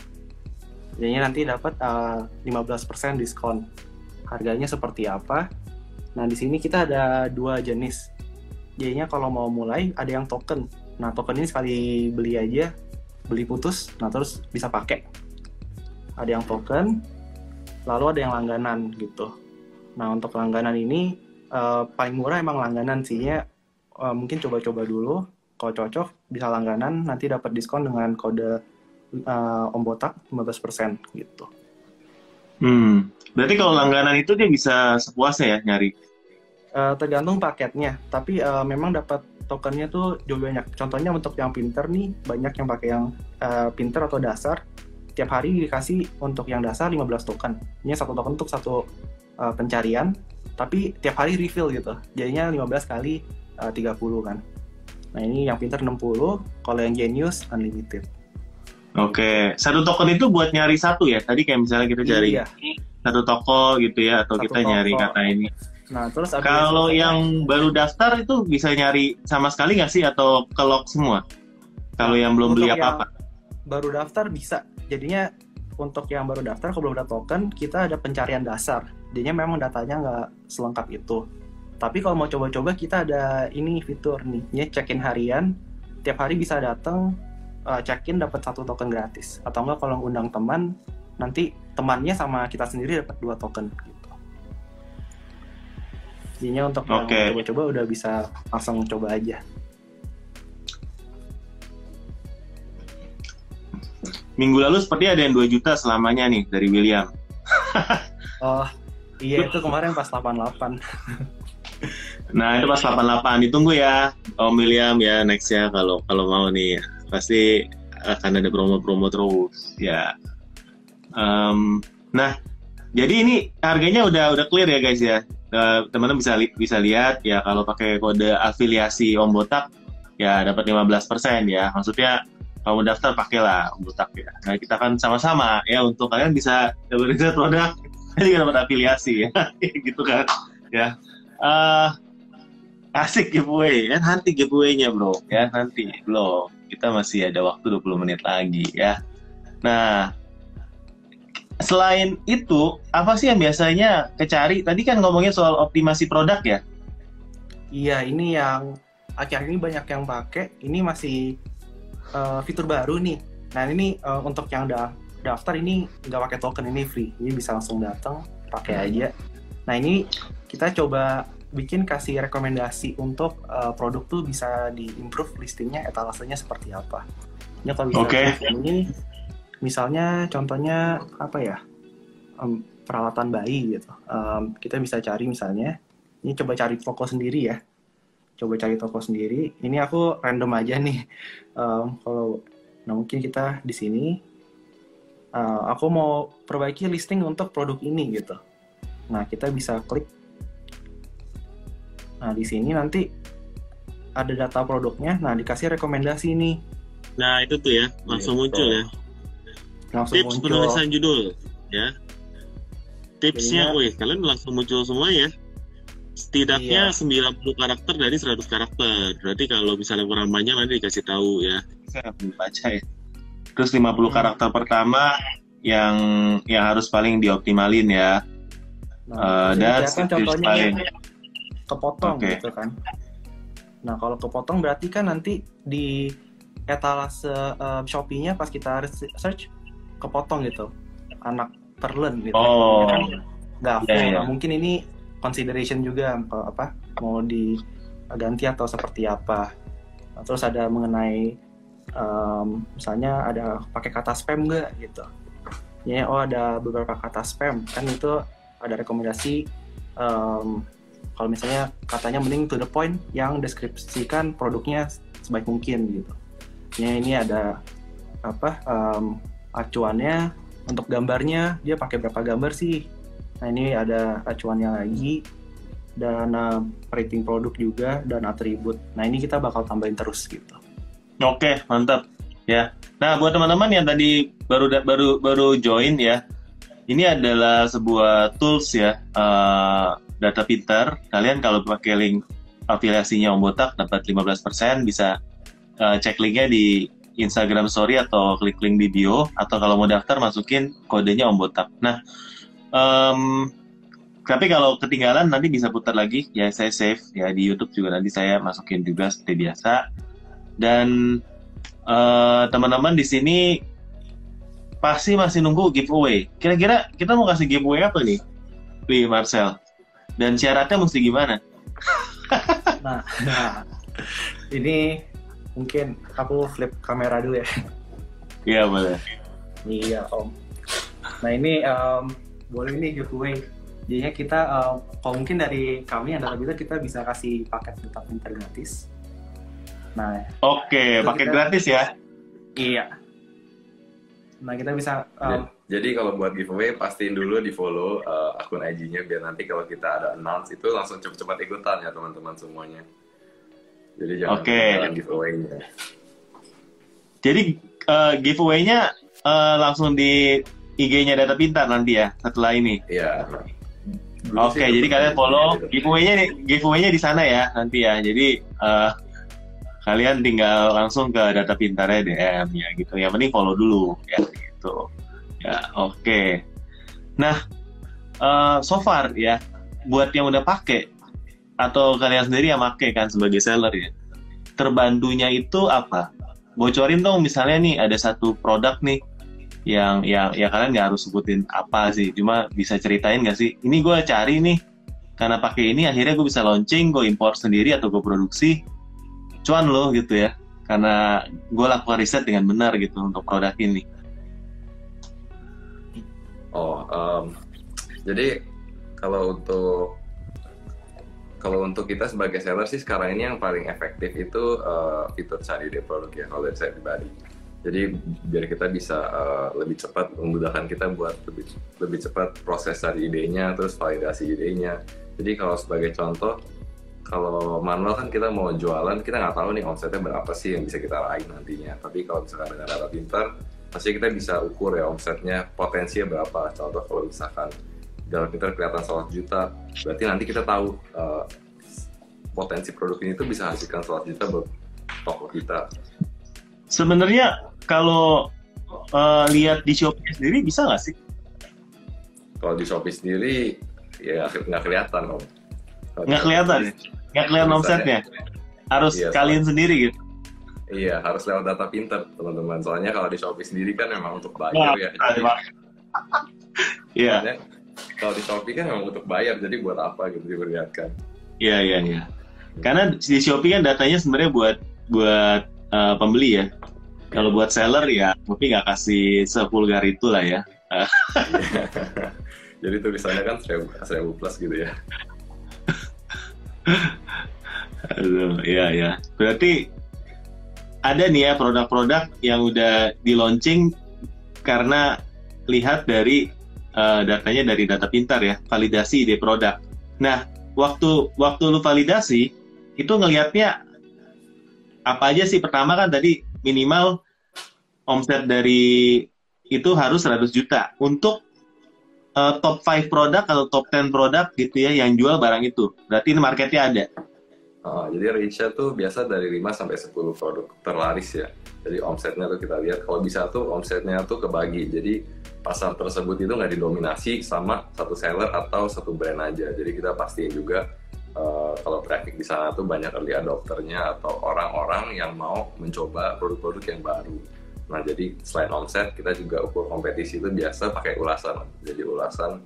Jadinya nanti dapat uh, eh, 15% diskon. Harganya seperti apa? Nah, di sini kita ada dua jenis. Jadinya kalau mau mulai ada yang token. Nah, token ini sekali beli aja, beli putus, nah terus bisa pakai. Ada yang token, lalu ada yang langganan gitu. Nah, untuk langganan ini uh, paling murah emang langganan sih ya uh, mungkin coba-coba dulu kalau cocok bisa langganan nanti dapat diskon dengan kode uh, Om Botak 15% gitu. Hmm, berarti kalau langganan itu dia bisa sepuasnya ya nyari? Uh, tergantung paketnya, tapi uh, memang dapat tokennya tuh jauh banyak. Contohnya untuk yang pinter nih, banyak yang pakai yang uh, pinter atau dasar. Tiap hari dikasih untuk yang dasar 15 token. Ini satu token untuk satu uh, pencarian tapi tiap hari refill gitu jadinya 15 kali uh, 30 kan nah ini yang pinter 60 kalau yang genius unlimited Oke, satu token itu buat nyari satu ya. Tadi kayak misalnya kita cari iya. Satu toko gitu ya, atau satu kita toko. nyari kata ini. Nah, terus kalau yang baru daftar itu bisa nyari sama sekali nggak sih atau ke lock semua? Kalau yang belum beli apa-apa? Baru daftar bisa. Jadinya untuk yang baru daftar kalau belum ada token, kita ada pencarian dasar jadinya memang datanya nggak selengkap itu tapi kalau mau coba-coba kita ada ini fitur nih ya check-in harian tiap hari bisa datang uh, check-in dapat satu token gratis atau enggak kalau undang teman nanti temannya sama kita sendiri dapat dua token gitu jadinya untuk okay. yang coba-coba udah bisa langsung coba aja minggu lalu seperti ada yang 2 juta selamanya nih dari William (laughs) oh Iya itu kemarin pas 88. (laughs) nah itu pas 88 ditunggu ya Om William ya next ya kalau kalau mau nih pasti akan ada promo-promo terus ya. Um, nah jadi ini harganya udah udah clear ya guys ya. Uh, teman-teman bisa li bisa lihat ya kalau pakai kode afiliasi Om Botak ya dapat 15% ya. Maksudnya kalau mau daftar pakailah Om Botak ya. Nah kita kan sama-sama ya untuk kalian bisa dapat produk (laughs) juga dapat afiliasi ya. (laughs) Gitu kan ya. Uh, asik giveaway ya nanti giveaway-nya bro. Ya nanti belum. Kita masih ada waktu 20 menit lagi ya. Nah selain itu apa sih yang biasanya kecari? Tadi kan ngomongin soal optimasi produk ya. Iya, ini yang akhir ini banyak yang pakai. Ini masih uh, fitur baru nih. Nah ini uh, untuk yang udah daftar ini nggak pakai token ini free. Ini bisa langsung datang pakai aja. Nah ini kita coba bikin kasih rekomendasi untuk uh, produk tuh bisa diimprove listingnya etalasenya seperti apa. Ya kalau bisa okay. ini misalnya contohnya apa ya um, peralatan bayi gitu. Um, kita bisa cari misalnya ini coba cari toko sendiri ya. Coba cari toko sendiri. Ini aku random aja nih. Um, kalau nah mungkin kita di sini uh, aku mau perbaiki listing untuk produk ini gitu. Nah kita bisa klik Nah, di sini nanti ada data produknya, nah dikasih rekomendasi nih. Nah, itu tuh ya, langsung gitu. muncul ya. Langsung Tips muncul. penulisan judul, ya. Tipsnya, wih, kalian langsung muncul semua ya. Setidaknya iya. 90 karakter dari 100 karakter. Berarti kalau misalnya kurang banyak nanti dikasih tahu ya. Saya baca ya. Terus 50 hmm. karakter pertama yang yang harus paling dioptimalin ya. Nah, uh, dan contohnya paling kepotong okay. gitu kan. Nah kalau kepotong berarti kan nanti di etalase uh, Shopee-nya pas kita search kepotong gitu anak terlen gitu. Oh. Kan nggak yeah, yeah. Nah, mungkin ini consideration juga apa mau diganti atau seperti apa. Nah, terus ada mengenai um, misalnya ada pakai kata spam nggak gitu. Ya oh ada beberapa kata spam kan itu ada rekomendasi um, kalau misalnya katanya mending to the point yang deskripsikan produknya sebaik mungkin gitu ya ini ada apa um, acuannya untuk gambarnya dia pakai berapa gambar sih? Nah ini ada acuannya lagi dan uh, rating produk juga dan atribut. Nah ini kita bakal tambahin terus gitu. Oke mantap. Ya. Nah buat teman-teman yang tadi baru baru baru join ya. Ini adalah sebuah tools ya uh, data pintar, kalian kalau pakai link afiliasinya Om Botak dapat 15% bisa uh, cek linknya di Instagram Story atau klik link di bio atau kalau mau daftar masukin kodenya Om Botak. Nah, um, tapi kalau ketinggalan nanti bisa putar lagi ya saya save ya di YouTube juga nanti saya masukin juga seperti biasa dan uh, teman-teman di sini pasti masih nunggu giveaway. Kira-kira kita mau kasih giveaway apa nih, Lee Marcel? dan syaratnya mesti gimana nah, nah ini mungkin aku flip kamera dulu ya. Iya boleh. Iya om. Nah ini um, boleh nih giveaway. Jadinya kita um, kalau mungkin dari kami adalah kita kita bisa kasih paket tetap gratis. Nah oke okay, paket kita, gratis ya? Iya. Nah kita bisa um, jadi kalau buat giveaway pastiin dulu di follow uh, akun IG-nya biar nanti kalau kita ada announce itu langsung cepat-cepat ikutan ya teman-teman semuanya. Jadi jangan okay. giveaway-nya. Jadi uh, giveaway-nya uh, langsung di IG-nya Data Pintar nanti ya setelah ini. Iya. Oke, okay, jadi kalian follow giveaway-nya giveaway-nya di sana ya nanti ya. Jadi uh, kalian tinggal langsung ke Data Pintarnya DM ya gitu. Yang penting follow dulu ya gitu. Ya, oke. Okay. Nah, uh, so far ya, buat yang udah pakai atau kalian sendiri yang pakai kan sebagai seller ya, terbantunya itu apa? Bocorin dong misalnya nih ada satu produk nih yang yang ya kalian nggak harus sebutin apa sih, cuma bisa ceritain nggak sih? Ini gue cari nih karena pakai ini akhirnya gue bisa launching, gue import sendiri atau gue produksi, cuan loh gitu ya, karena gue lakukan riset dengan benar gitu untuk produk ini. Oh, um, jadi kalau untuk kalau untuk kita sebagai seller sih sekarang ini yang paling efektif itu uh, fitur cari ide produk ya kalau dari saya pribadi. Jadi biar kita bisa uh, lebih cepat memudahkan kita buat lebih lebih cepat proses cari idenya, terus validasi idenya. Jadi kalau sebagai contoh, kalau manual kan kita mau jualan, kita nggak tahu nih omsetnya berapa sih yang bisa kita raih nantinya. Tapi kalau misalkan dengan data pintar, pasti kita bisa ukur ya omsetnya potensinya berapa contoh kalau misalkan dalam pintar kelihatan 100 juta berarti nanti kita tahu uh, potensi produk ini tuh bisa hasilkan 100 juta buat toko kita sebenarnya kalau uh, lihat di Shopee sendiri bisa nggak sih kalau di Shopee sendiri ya nggak kelihatan om. Nggak kelihatan, nggak kelihatan omsetnya. Harus iya, kalian so. sendiri gitu. Iya, harus lewat data pinter teman-teman. Soalnya kalau di Shopee sendiri kan memang untuk bayar ya. (laughs) Iya. Kalau di Shopee kan memang untuk bayar, jadi buat apa gitu diperlihatkan? Iya, iya, iya. Karena di Shopee kan datanya sebenarnya buat buat uh, pembeli ya. Kalau buat seller ya, mungkin nggak kasih sepulgar itu lah ya. (laughs) Jadi tulisannya kan seribu, seribu plus gitu ya. Aduh, iya ya. Berarti ada nih ya produk-produk yang udah di launching karena lihat dari uh, datanya dari data pintar ya, validasi ide produk. Nah, waktu waktu lu validasi itu ngelihatnya apa aja sih? Pertama kan tadi minimal omset dari itu harus 100 juta untuk uh, top 5 produk atau top 10 produk gitu ya yang jual barang itu. Berarti marketnya ada. Oh, jadi range tuh biasa dari 5 sampai 10 produk terlaris ya. Jadi omsetnya tuh kita lihat kalau bisa tuh omsetnya tuh kebagi. Jadi pasar tersebut itu nggak didominasi sama satu seller atau satu brand aja. Jadi kita pastiin juga uh, kalau traffic di sana tuh banyak early adopternya atau orang-orang yang mau mencoba produk-produk yang baru. Nah jadi selain omset kita juga ukur kompetisi itu biasa pakai ulasan. Jadi ulasan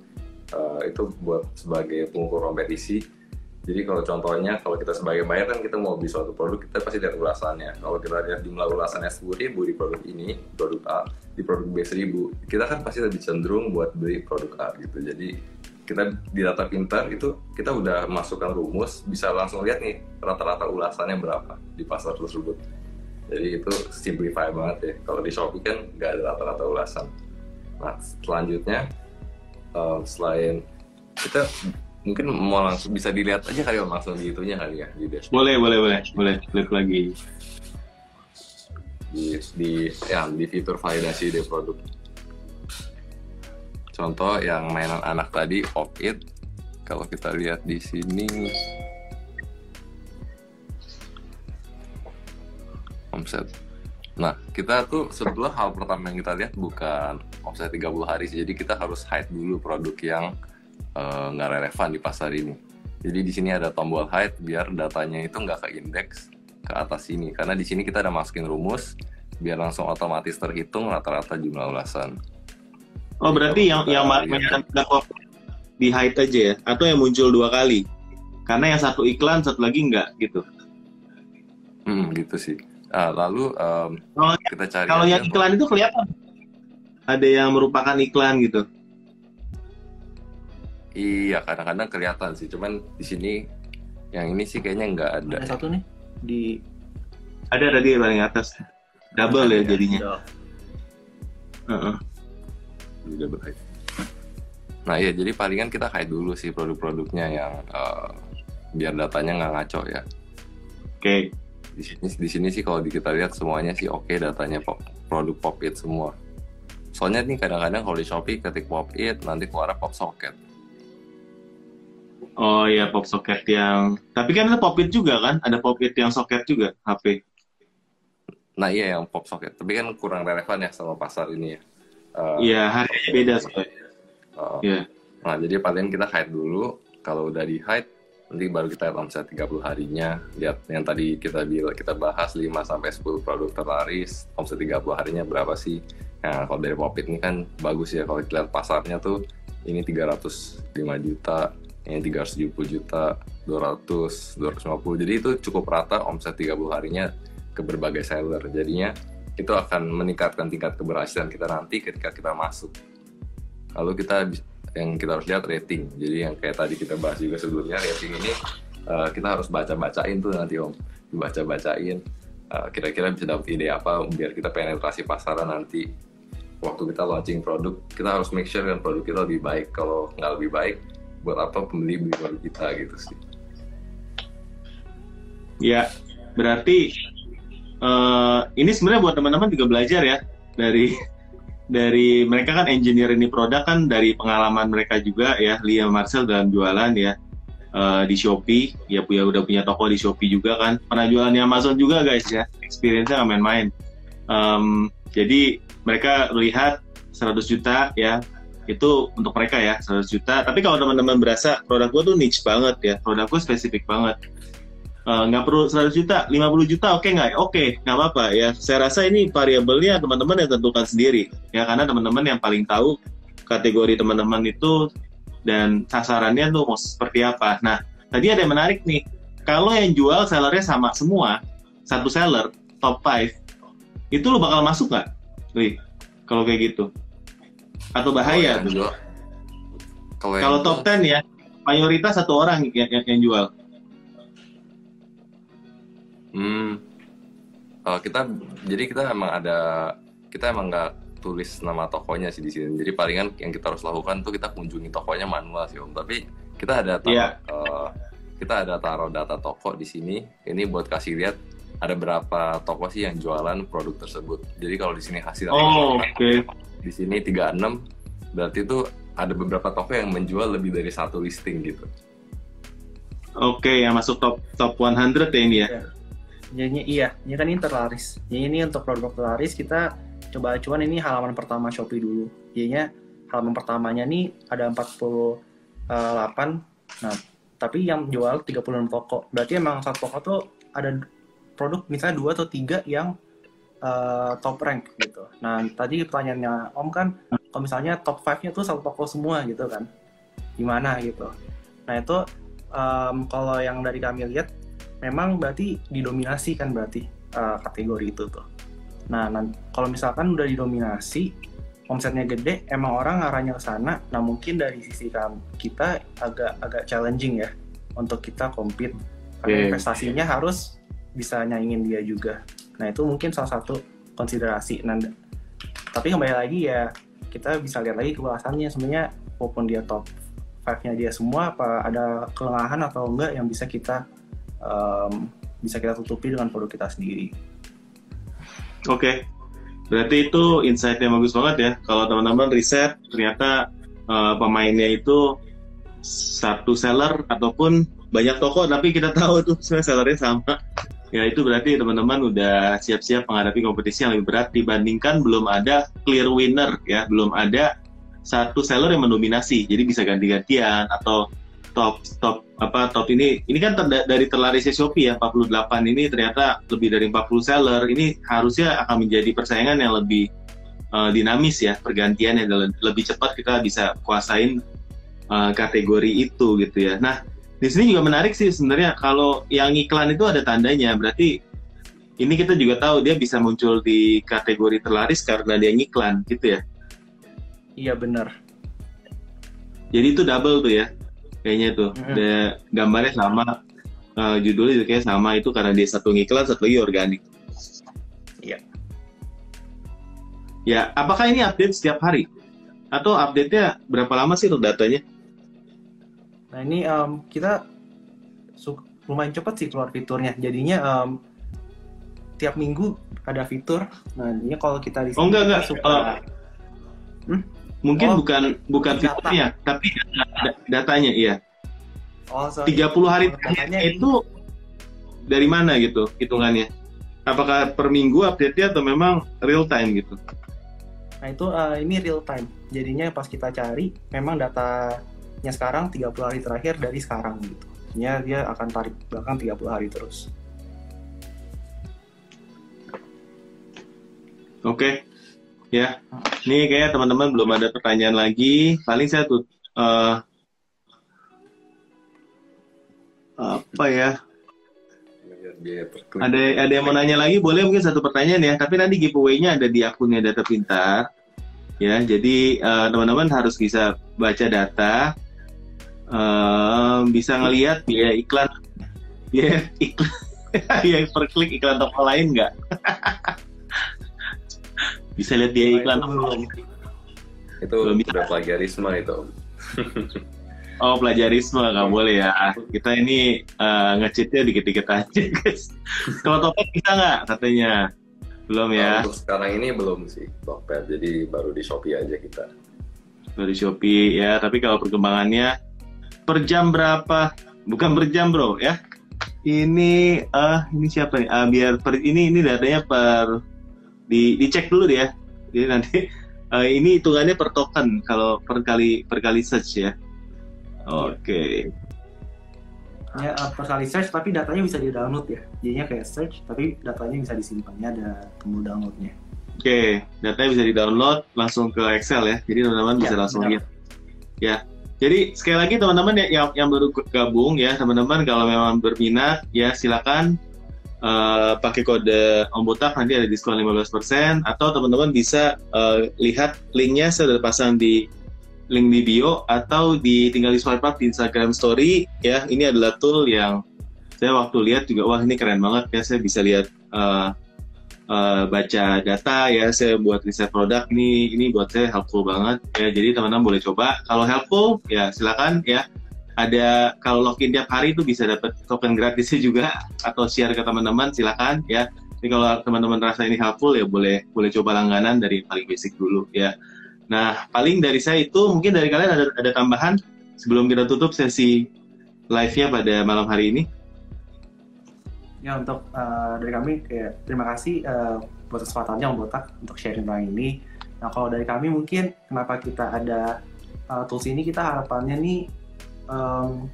uh, itu buat sebagai pengukur kompetisi. Jadi kalau contohnya kalau kita sebagai buyer kan kita mau beli suatu produk kita pasti lihat ulasannya. Kalau kita lihat jumlah ulasannya sepuluh ribu di produk ini, produk A, di produk B seribu, kita kan pasti lebih cenderung buat beli produk A gitu. Jadi kita di data pintar itu kita udah masukkan rumus bisa langsung lihat nih rata-rata ulasannya berapa di pasar tersebut jadi itu simplify banget ya kalau di Shopee kan nggak ada rata-rata ulasan nah selanjutnya um, selain kita mungkin mau langsung bisa dilihat aja kali om langsung di itunya kali ya di dashboard. boleh boleh boleh boleh klik lagi di di ya di fitur validasi dari produk contoh yang mainan anak tadi opt kalau kita lihat di sini omset. Nah, kita tuh sebetulnya hal pertama yang kita lihat bukan omset 30 hari sih. Jadi kita harus hide dulu produk yang nggak uh, relevan di pasar ini. Jadi di sini ada tombol hide biar datanya itu nggak ke indeks ke atas sini. Karena di sini kita ada masukin rumus biar langsung otomatis terhitung rata-rata jumlah ulasan. Oh berarti yang yang yang di hide aja ya? Atau yang muncul dua kali? Karena yang satu iklan, satu lagi nggak gitu? Hmm, gitu sih. Nah, lalu um, kalau, kita cari kalau yang iklan itu kelihatan ada yang merupakan iklan gitu. Iya, kadang-kadang kelihatan sih. Cuman di sini yang ini sih kayaknya nggak ada. Ada satu nih di ada tadi paling atas. Double ya jadinya. Uh -uh. Double hide. Nah iya, jadi palingan kita hide dulu sih produk-produknya yang uh, biar datanya nggak ngaco ya. Oke. Okay di sini di sini sih kalau kita lihat semuanya sih oke okay, datanya pop, produk pop it semua soalnya nih kadang-kadang kalau di shopee ketik pop it nanti keluar pop socket oh ya pop socket yang tapi kan ada pop it juga kan? Ada pop it yang socket juga HP nah iya yang pop socket tapi kan kurang relevan ya sama pasar ini ya. Uh, iya harganya beda soalnya uh, yeah. nah jadi paling kita hide dulu. Kalau udah di hide nanti baru kita lihat omset 30 harinya. Lihat yang tadi kita bilang kita bahas 5 sampai 10 produk terlaris. Omset 30 harinya berapa sih? Nah kalau dari Popit ini kan bagus ya. Kalau kita lihat pasarnya tuh ini 305 juta ini 370 juta 200 250 jadi itu cukup rata omset 30 harinya ke berbagai seller. Jadinya itu akan meningkatkan tingkat keberhasilan kita nanti ketika kita masuk. Lalu kita yang kita harus lihat rating. Jadi yang kayak tadi kita bahas juga sebelumnya rating ini uh, kita harus baca-bacain tuh nanti om, dibaca-bacain. Uh, kira-kira bisa dapat ide apa biar kita penetrasi pasaran nanti. Waktu kita launching produk kita harus make sure kan produk kita lebih baik. Kalau nggak lebih baik buat apa pembeli beli kita gitu sih. Ya berarti uh, ini sebenarnya buat teman-teman juga belajar ya. Dari (laughs) dari mereka kan engineer ini produk kan dari pengalaman mereka juga ya Lia Marcel dalam jualan ya. Uh, di Shopee ya punya udah punya toko di Shopee juga kan. Pernah jualan di Amazon juga guys ya. Experience-nya nggak main-main. Um, jadi mereka lihat 100 juta ya itu untuk mereka ya 100 juta. Tapi kalau teman-teman berasa produk gue tuh niche banget ya. Produk gue spesifik banget. Eh, nggak uh, perlu 100 juta 50 juta oke okay nggak? Oke okay, nggak apa-apa. Ya saya rasa ini variabelnya teman-teman yang tentukan sendiri. Ya karena teman-teman yang paling tahu kategori teman-teman itu dan sasarannya tuh mau seperti apa. Nah tadi ada yang menarik nih. Kalau yang jual sellernya sama semua satu seller top 5 itu lo bakal masuk nggak? Wih, kalau kayak gitu atau bahaya oh, tuh kalau top 10 ya mayoritas satu orang yang, yang, yang jual Hmm. Uh, kita jadi kita emang ada kita emang nggak tulis nama tokonya sih di sini. Jadi palingan yang kita harus lakukan tuh kita kunjungi tokonya manual sih om. Tapi kita ada taruh, yeah. uh, kita ada taruh data toko di sini. Ini buat kasih lihat ada berapa toko sih yang jualan produk tersebut. Jadi kalau di sini hasil oh, okay. Di sini 36 berarti itu ada beberapa toko yang menjual lebih dari satu listing gitu. Oke, okay, yang masuk top top 100 ya ini ya. Yeah jadinya iya. Ini kan ini terlaris jadi ini untuk produk terlaris kita coba acuan ini halaman pertama Shopee dulu. Jadinya halaman pertamanya nih ada 48 nah tapi yang jual 36 toko berarti emang satu toko tuh ada produk misalnya dua atau tiga yang uh, top rank gitu nah tadi pertanyaannya Om kan kalau misalnya top 5 nya tuh satu toko semua gitu kan gimana gitu nah itu um, kalau yang dari kami lihat memang berarti didominasi kan berarti uh, kategori itu tuh. Nah, kalau misalkan udah didominasi, omsetnya gede, emang orang arahnya ke sana. Nah, mungkin dari sisi kita agak agak challenging ya untuk kita compete. Karena investasinya harus bisa nyaingin dia juga. Nah, itu mungkin salah satu konsiderasi. Nah, tapi kembali lagi ya kita bisa lihat lagi kebahasannya sebenarnya walaupun dia top 5-nya dia semua apa ada kelemahan atau enggak yang bisa kita um, bisa kita tutupi dengan produk kita sendiri. Oke, okay. berarti itu insight yang bagus banget ya. Kalau teman-teman riset ternyata uh, pemainnya itu satu seller ataupun banyak toko, tapi kita tahu tuh sebenarnya sellernya sama. Ya itu berarti teman-teman udah siap-siap menghadapi kompetisi yang lebih berat dibandingkan belum ada clear winner ya, belum ada satu seller yang mendominasi. Jadi bisa ganti-gantian atau top top apa top ini. Ini kan ter, dari terlarisnya Shopee ya 48 ini ternyata lebih dari 40 seller. Ini harusnya akan menjadi persaingan yang lebih uh, dinamis ya pergantian yang lebih cepat kita bisa kuasain uh, kategori itu gitu ya. Nah di sini juga menarik sih sebenarnya. Kalau yang iklan itu ada tandanya. Berarti ini kita juga tahu dia bisa muncul di kategori terlaris karena dia ngiklan gitu ya? Iya benar. Jadi itu double tuh ya kayaknya tuh. Mm-hmm. ada gambarnya sama uh, judulnya juga kayak sama. Itu karena dia satu ngiklan satu lagi organik. Iya. Ya apakah ini update setiap hari? Atau update-nya berapa lama sih untuk datanya nah ini um, kita lumayan cepat sih keluar fiturnya jadinya um, tiap minggu ada fitur nah ini kalau kita di oh enggak enggak suka uh, hmm? Mungkin oh, bukan bukan data. fiturnya, tapi datanya iya. Oh, sorry. 30 hari terakhirnya itu dari mana gitu hitungannya? Apakah per minggu update-nya atau memang real time gitu? Nah itu uh, ini real time. Jadinya pas kita cari, memang datanya sekarang 30 hari terakhir dari sekarang gitu. Ya dia akan tarik bahkan 30 hari terus. Oke, okay. Ya, ini kayak teman-teman belum ada pertanyaan lagi. Paling saya tuh uh, apa ya? Ada ada yang mau nanya lagi? Boleh mungkin satu pertanyaan ya. Tapi nanti giveaway-nya ada di akunnya Data Pintar. Ya, jadi uh, teman-teman harus bisa baca data, uh, bisa ngelihat biaya iklan, biaya iklan, (laughs) ya per klik iklan toko lain nggak? (laughs) bisa lihat dia iklan oh, itu, itu belum bisa. udah plagiarisme itu (laughs) oh plagiarisme. Nggak boleh ya. Kita ini uh, ngecitnya dikit-dikit aja guys. Kalau topet bisa nggak katanya? Belum ya. Nah, untuk sekarang ini belum sih topet. Jadi baru di shopee aja kita. Baru di shopee ya. Tapi kalau perkembangannya per jam berapa bukan per jam bro ya ini uh, ini siapa nih uh, biar per ini ini datanya per di dicek dulu ya jadi nanti uh, (laughs) ini hitungannya per token kalau per kali per kali search ya. Oke. Okay. Ya per kali search tapi datanya bisa di download ya. Jadinya kayak search tapi datanya bisa disimpannya ada tombol downloadnya. Oke, okay. datanya bisa di download langsung ke Excel ya. Jadi teman-teman ya, bisa langsung lihat. Ya. Jadi sekali lagi teman-teman yang yang baru gabung ya teman-teman kalau memang berminat ya silakan uh, pakai kode Ombotak nanti ada diskon 15% atau teman-teman bisa uh, lihat linknya saya sudah pasang di link di bio atau di tinggal di swipe up di Instagram Story ya. Ini adalah tool yang saya waktu lihat juga wah ini keren banget ya saya bisa lihat uh, uh, baca data ya saya buat riset produk ini ini buat saya helpful banget. Ya jadi teman-teman boleh coba. Kalau helpful ya silakan ya. Ada kalau login tiap hari itu bisa dapat token gratisnya (laughs) juga atau share ke teman-teman silakan ya. Jadi kalau teman-teman rasa ini helpful ya boleh boleh coba langganan dari paling basic dulu ya. Nah paling dari saya itu mungkin dari kalian ada ada tambahan sebelum kita tutup sesi live-nya pada malam hari ini ya untuk uh, dari kami kayak terima kasih uh, buat kesempatannya Om Botak untuk sharing tentang ini nah kalau dari kami mungkin kenapa kita ada uh, tools ini kita harapannya nih um,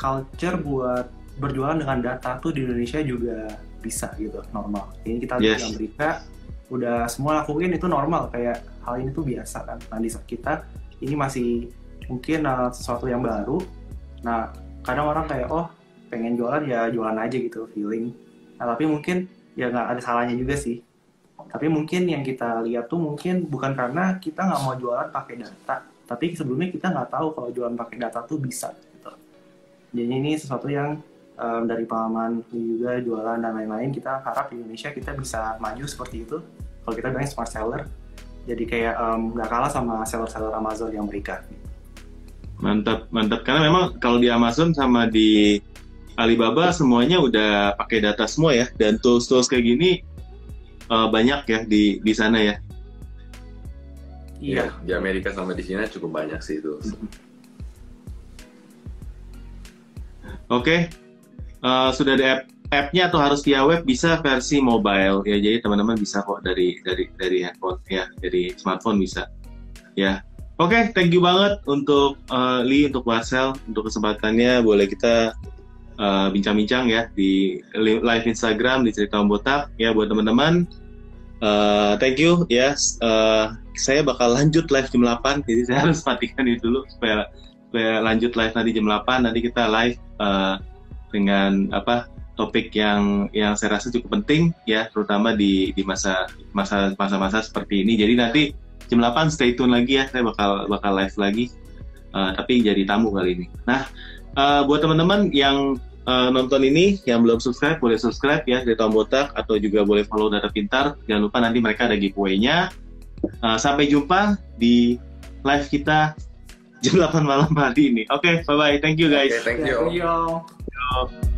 culture buat berjualan dengan data tuh di Indonesia juga bisa gitu normal. Ini kita yes. di Amerika udah semua lakuin itu normal kayak hal ini tuh biasa kan. Nah di saat kita ini masih mungkin uh, sesuatu yang baru. Nah kadang orang kayak oh pengen jualan ya jualan aja gitu feeling. Nah tapi mungkin ya nggak ada salahnya juga sih. Tapi mungkin yang kita lihat tuh mungkin bukan karena kita nggak mau jualan pakai data, tapi sebelumnya kita nggak tahu kalau jualan pakai data tuh bisa gitu. jadi ini sesuatu yang um, dari pengalaman juga jualan dan lain-lain kita harap di Indonesia kita bisa maju seperti itu kalau kita bilang smart seller jadi kayak nggak um, kalah sama seller-seller Amazon yang mereka mantap mantap karena memang kalau di Amazon sama di Alibaba semuanya udah pakai data semua ya dan tools-tools kayak gini uh, banyak ya di di sana ya Iya. Ya, di Amerika sama di China cukup banyak sih itu. Oke, okay. uh, eh, sudah ada app app-nya atau harus via web bisa versi mobile ya. Jadi teman-teman bisa kok dari dari dari handphone ya, dari smartphone bisa. Ya. Oke, okay, thank you banget untuk uh, Lee, untuk Marcel, untuk kesempatannya. Boleh kita bincang-bincang uh, ya di live Instagram di cerita Botak ya buat teman-teman. Uh, thank you ya. Yes. Uh, saya bakal lanjut live jam 8 jadi saya (laughs) harus matikan itu dulu supaya supaya lanjut live nanti jam 8 nanti kita live uh, dengan apa topik yang yang saya rasa cukup penting ya terutama di di masa masa masa-masa seperti ini jadi nanti jam 8 stay tune lagi ya saya bakal bakal live lagi uh, tapi jadi tamu kali ini nah uh, buat teman-teman yang uh, nonton ini yang belum subscribe boleh subscribe ya dari Tom Botak atau juga boleh follow Data Pintar jangan lupa nanti mereka ada giveaway-nya Uh, sampai jumpa di live kita jam 8 malam hari ini. Oke, okay, bye bye. Thank you guys. Okay, thank you. Thank you.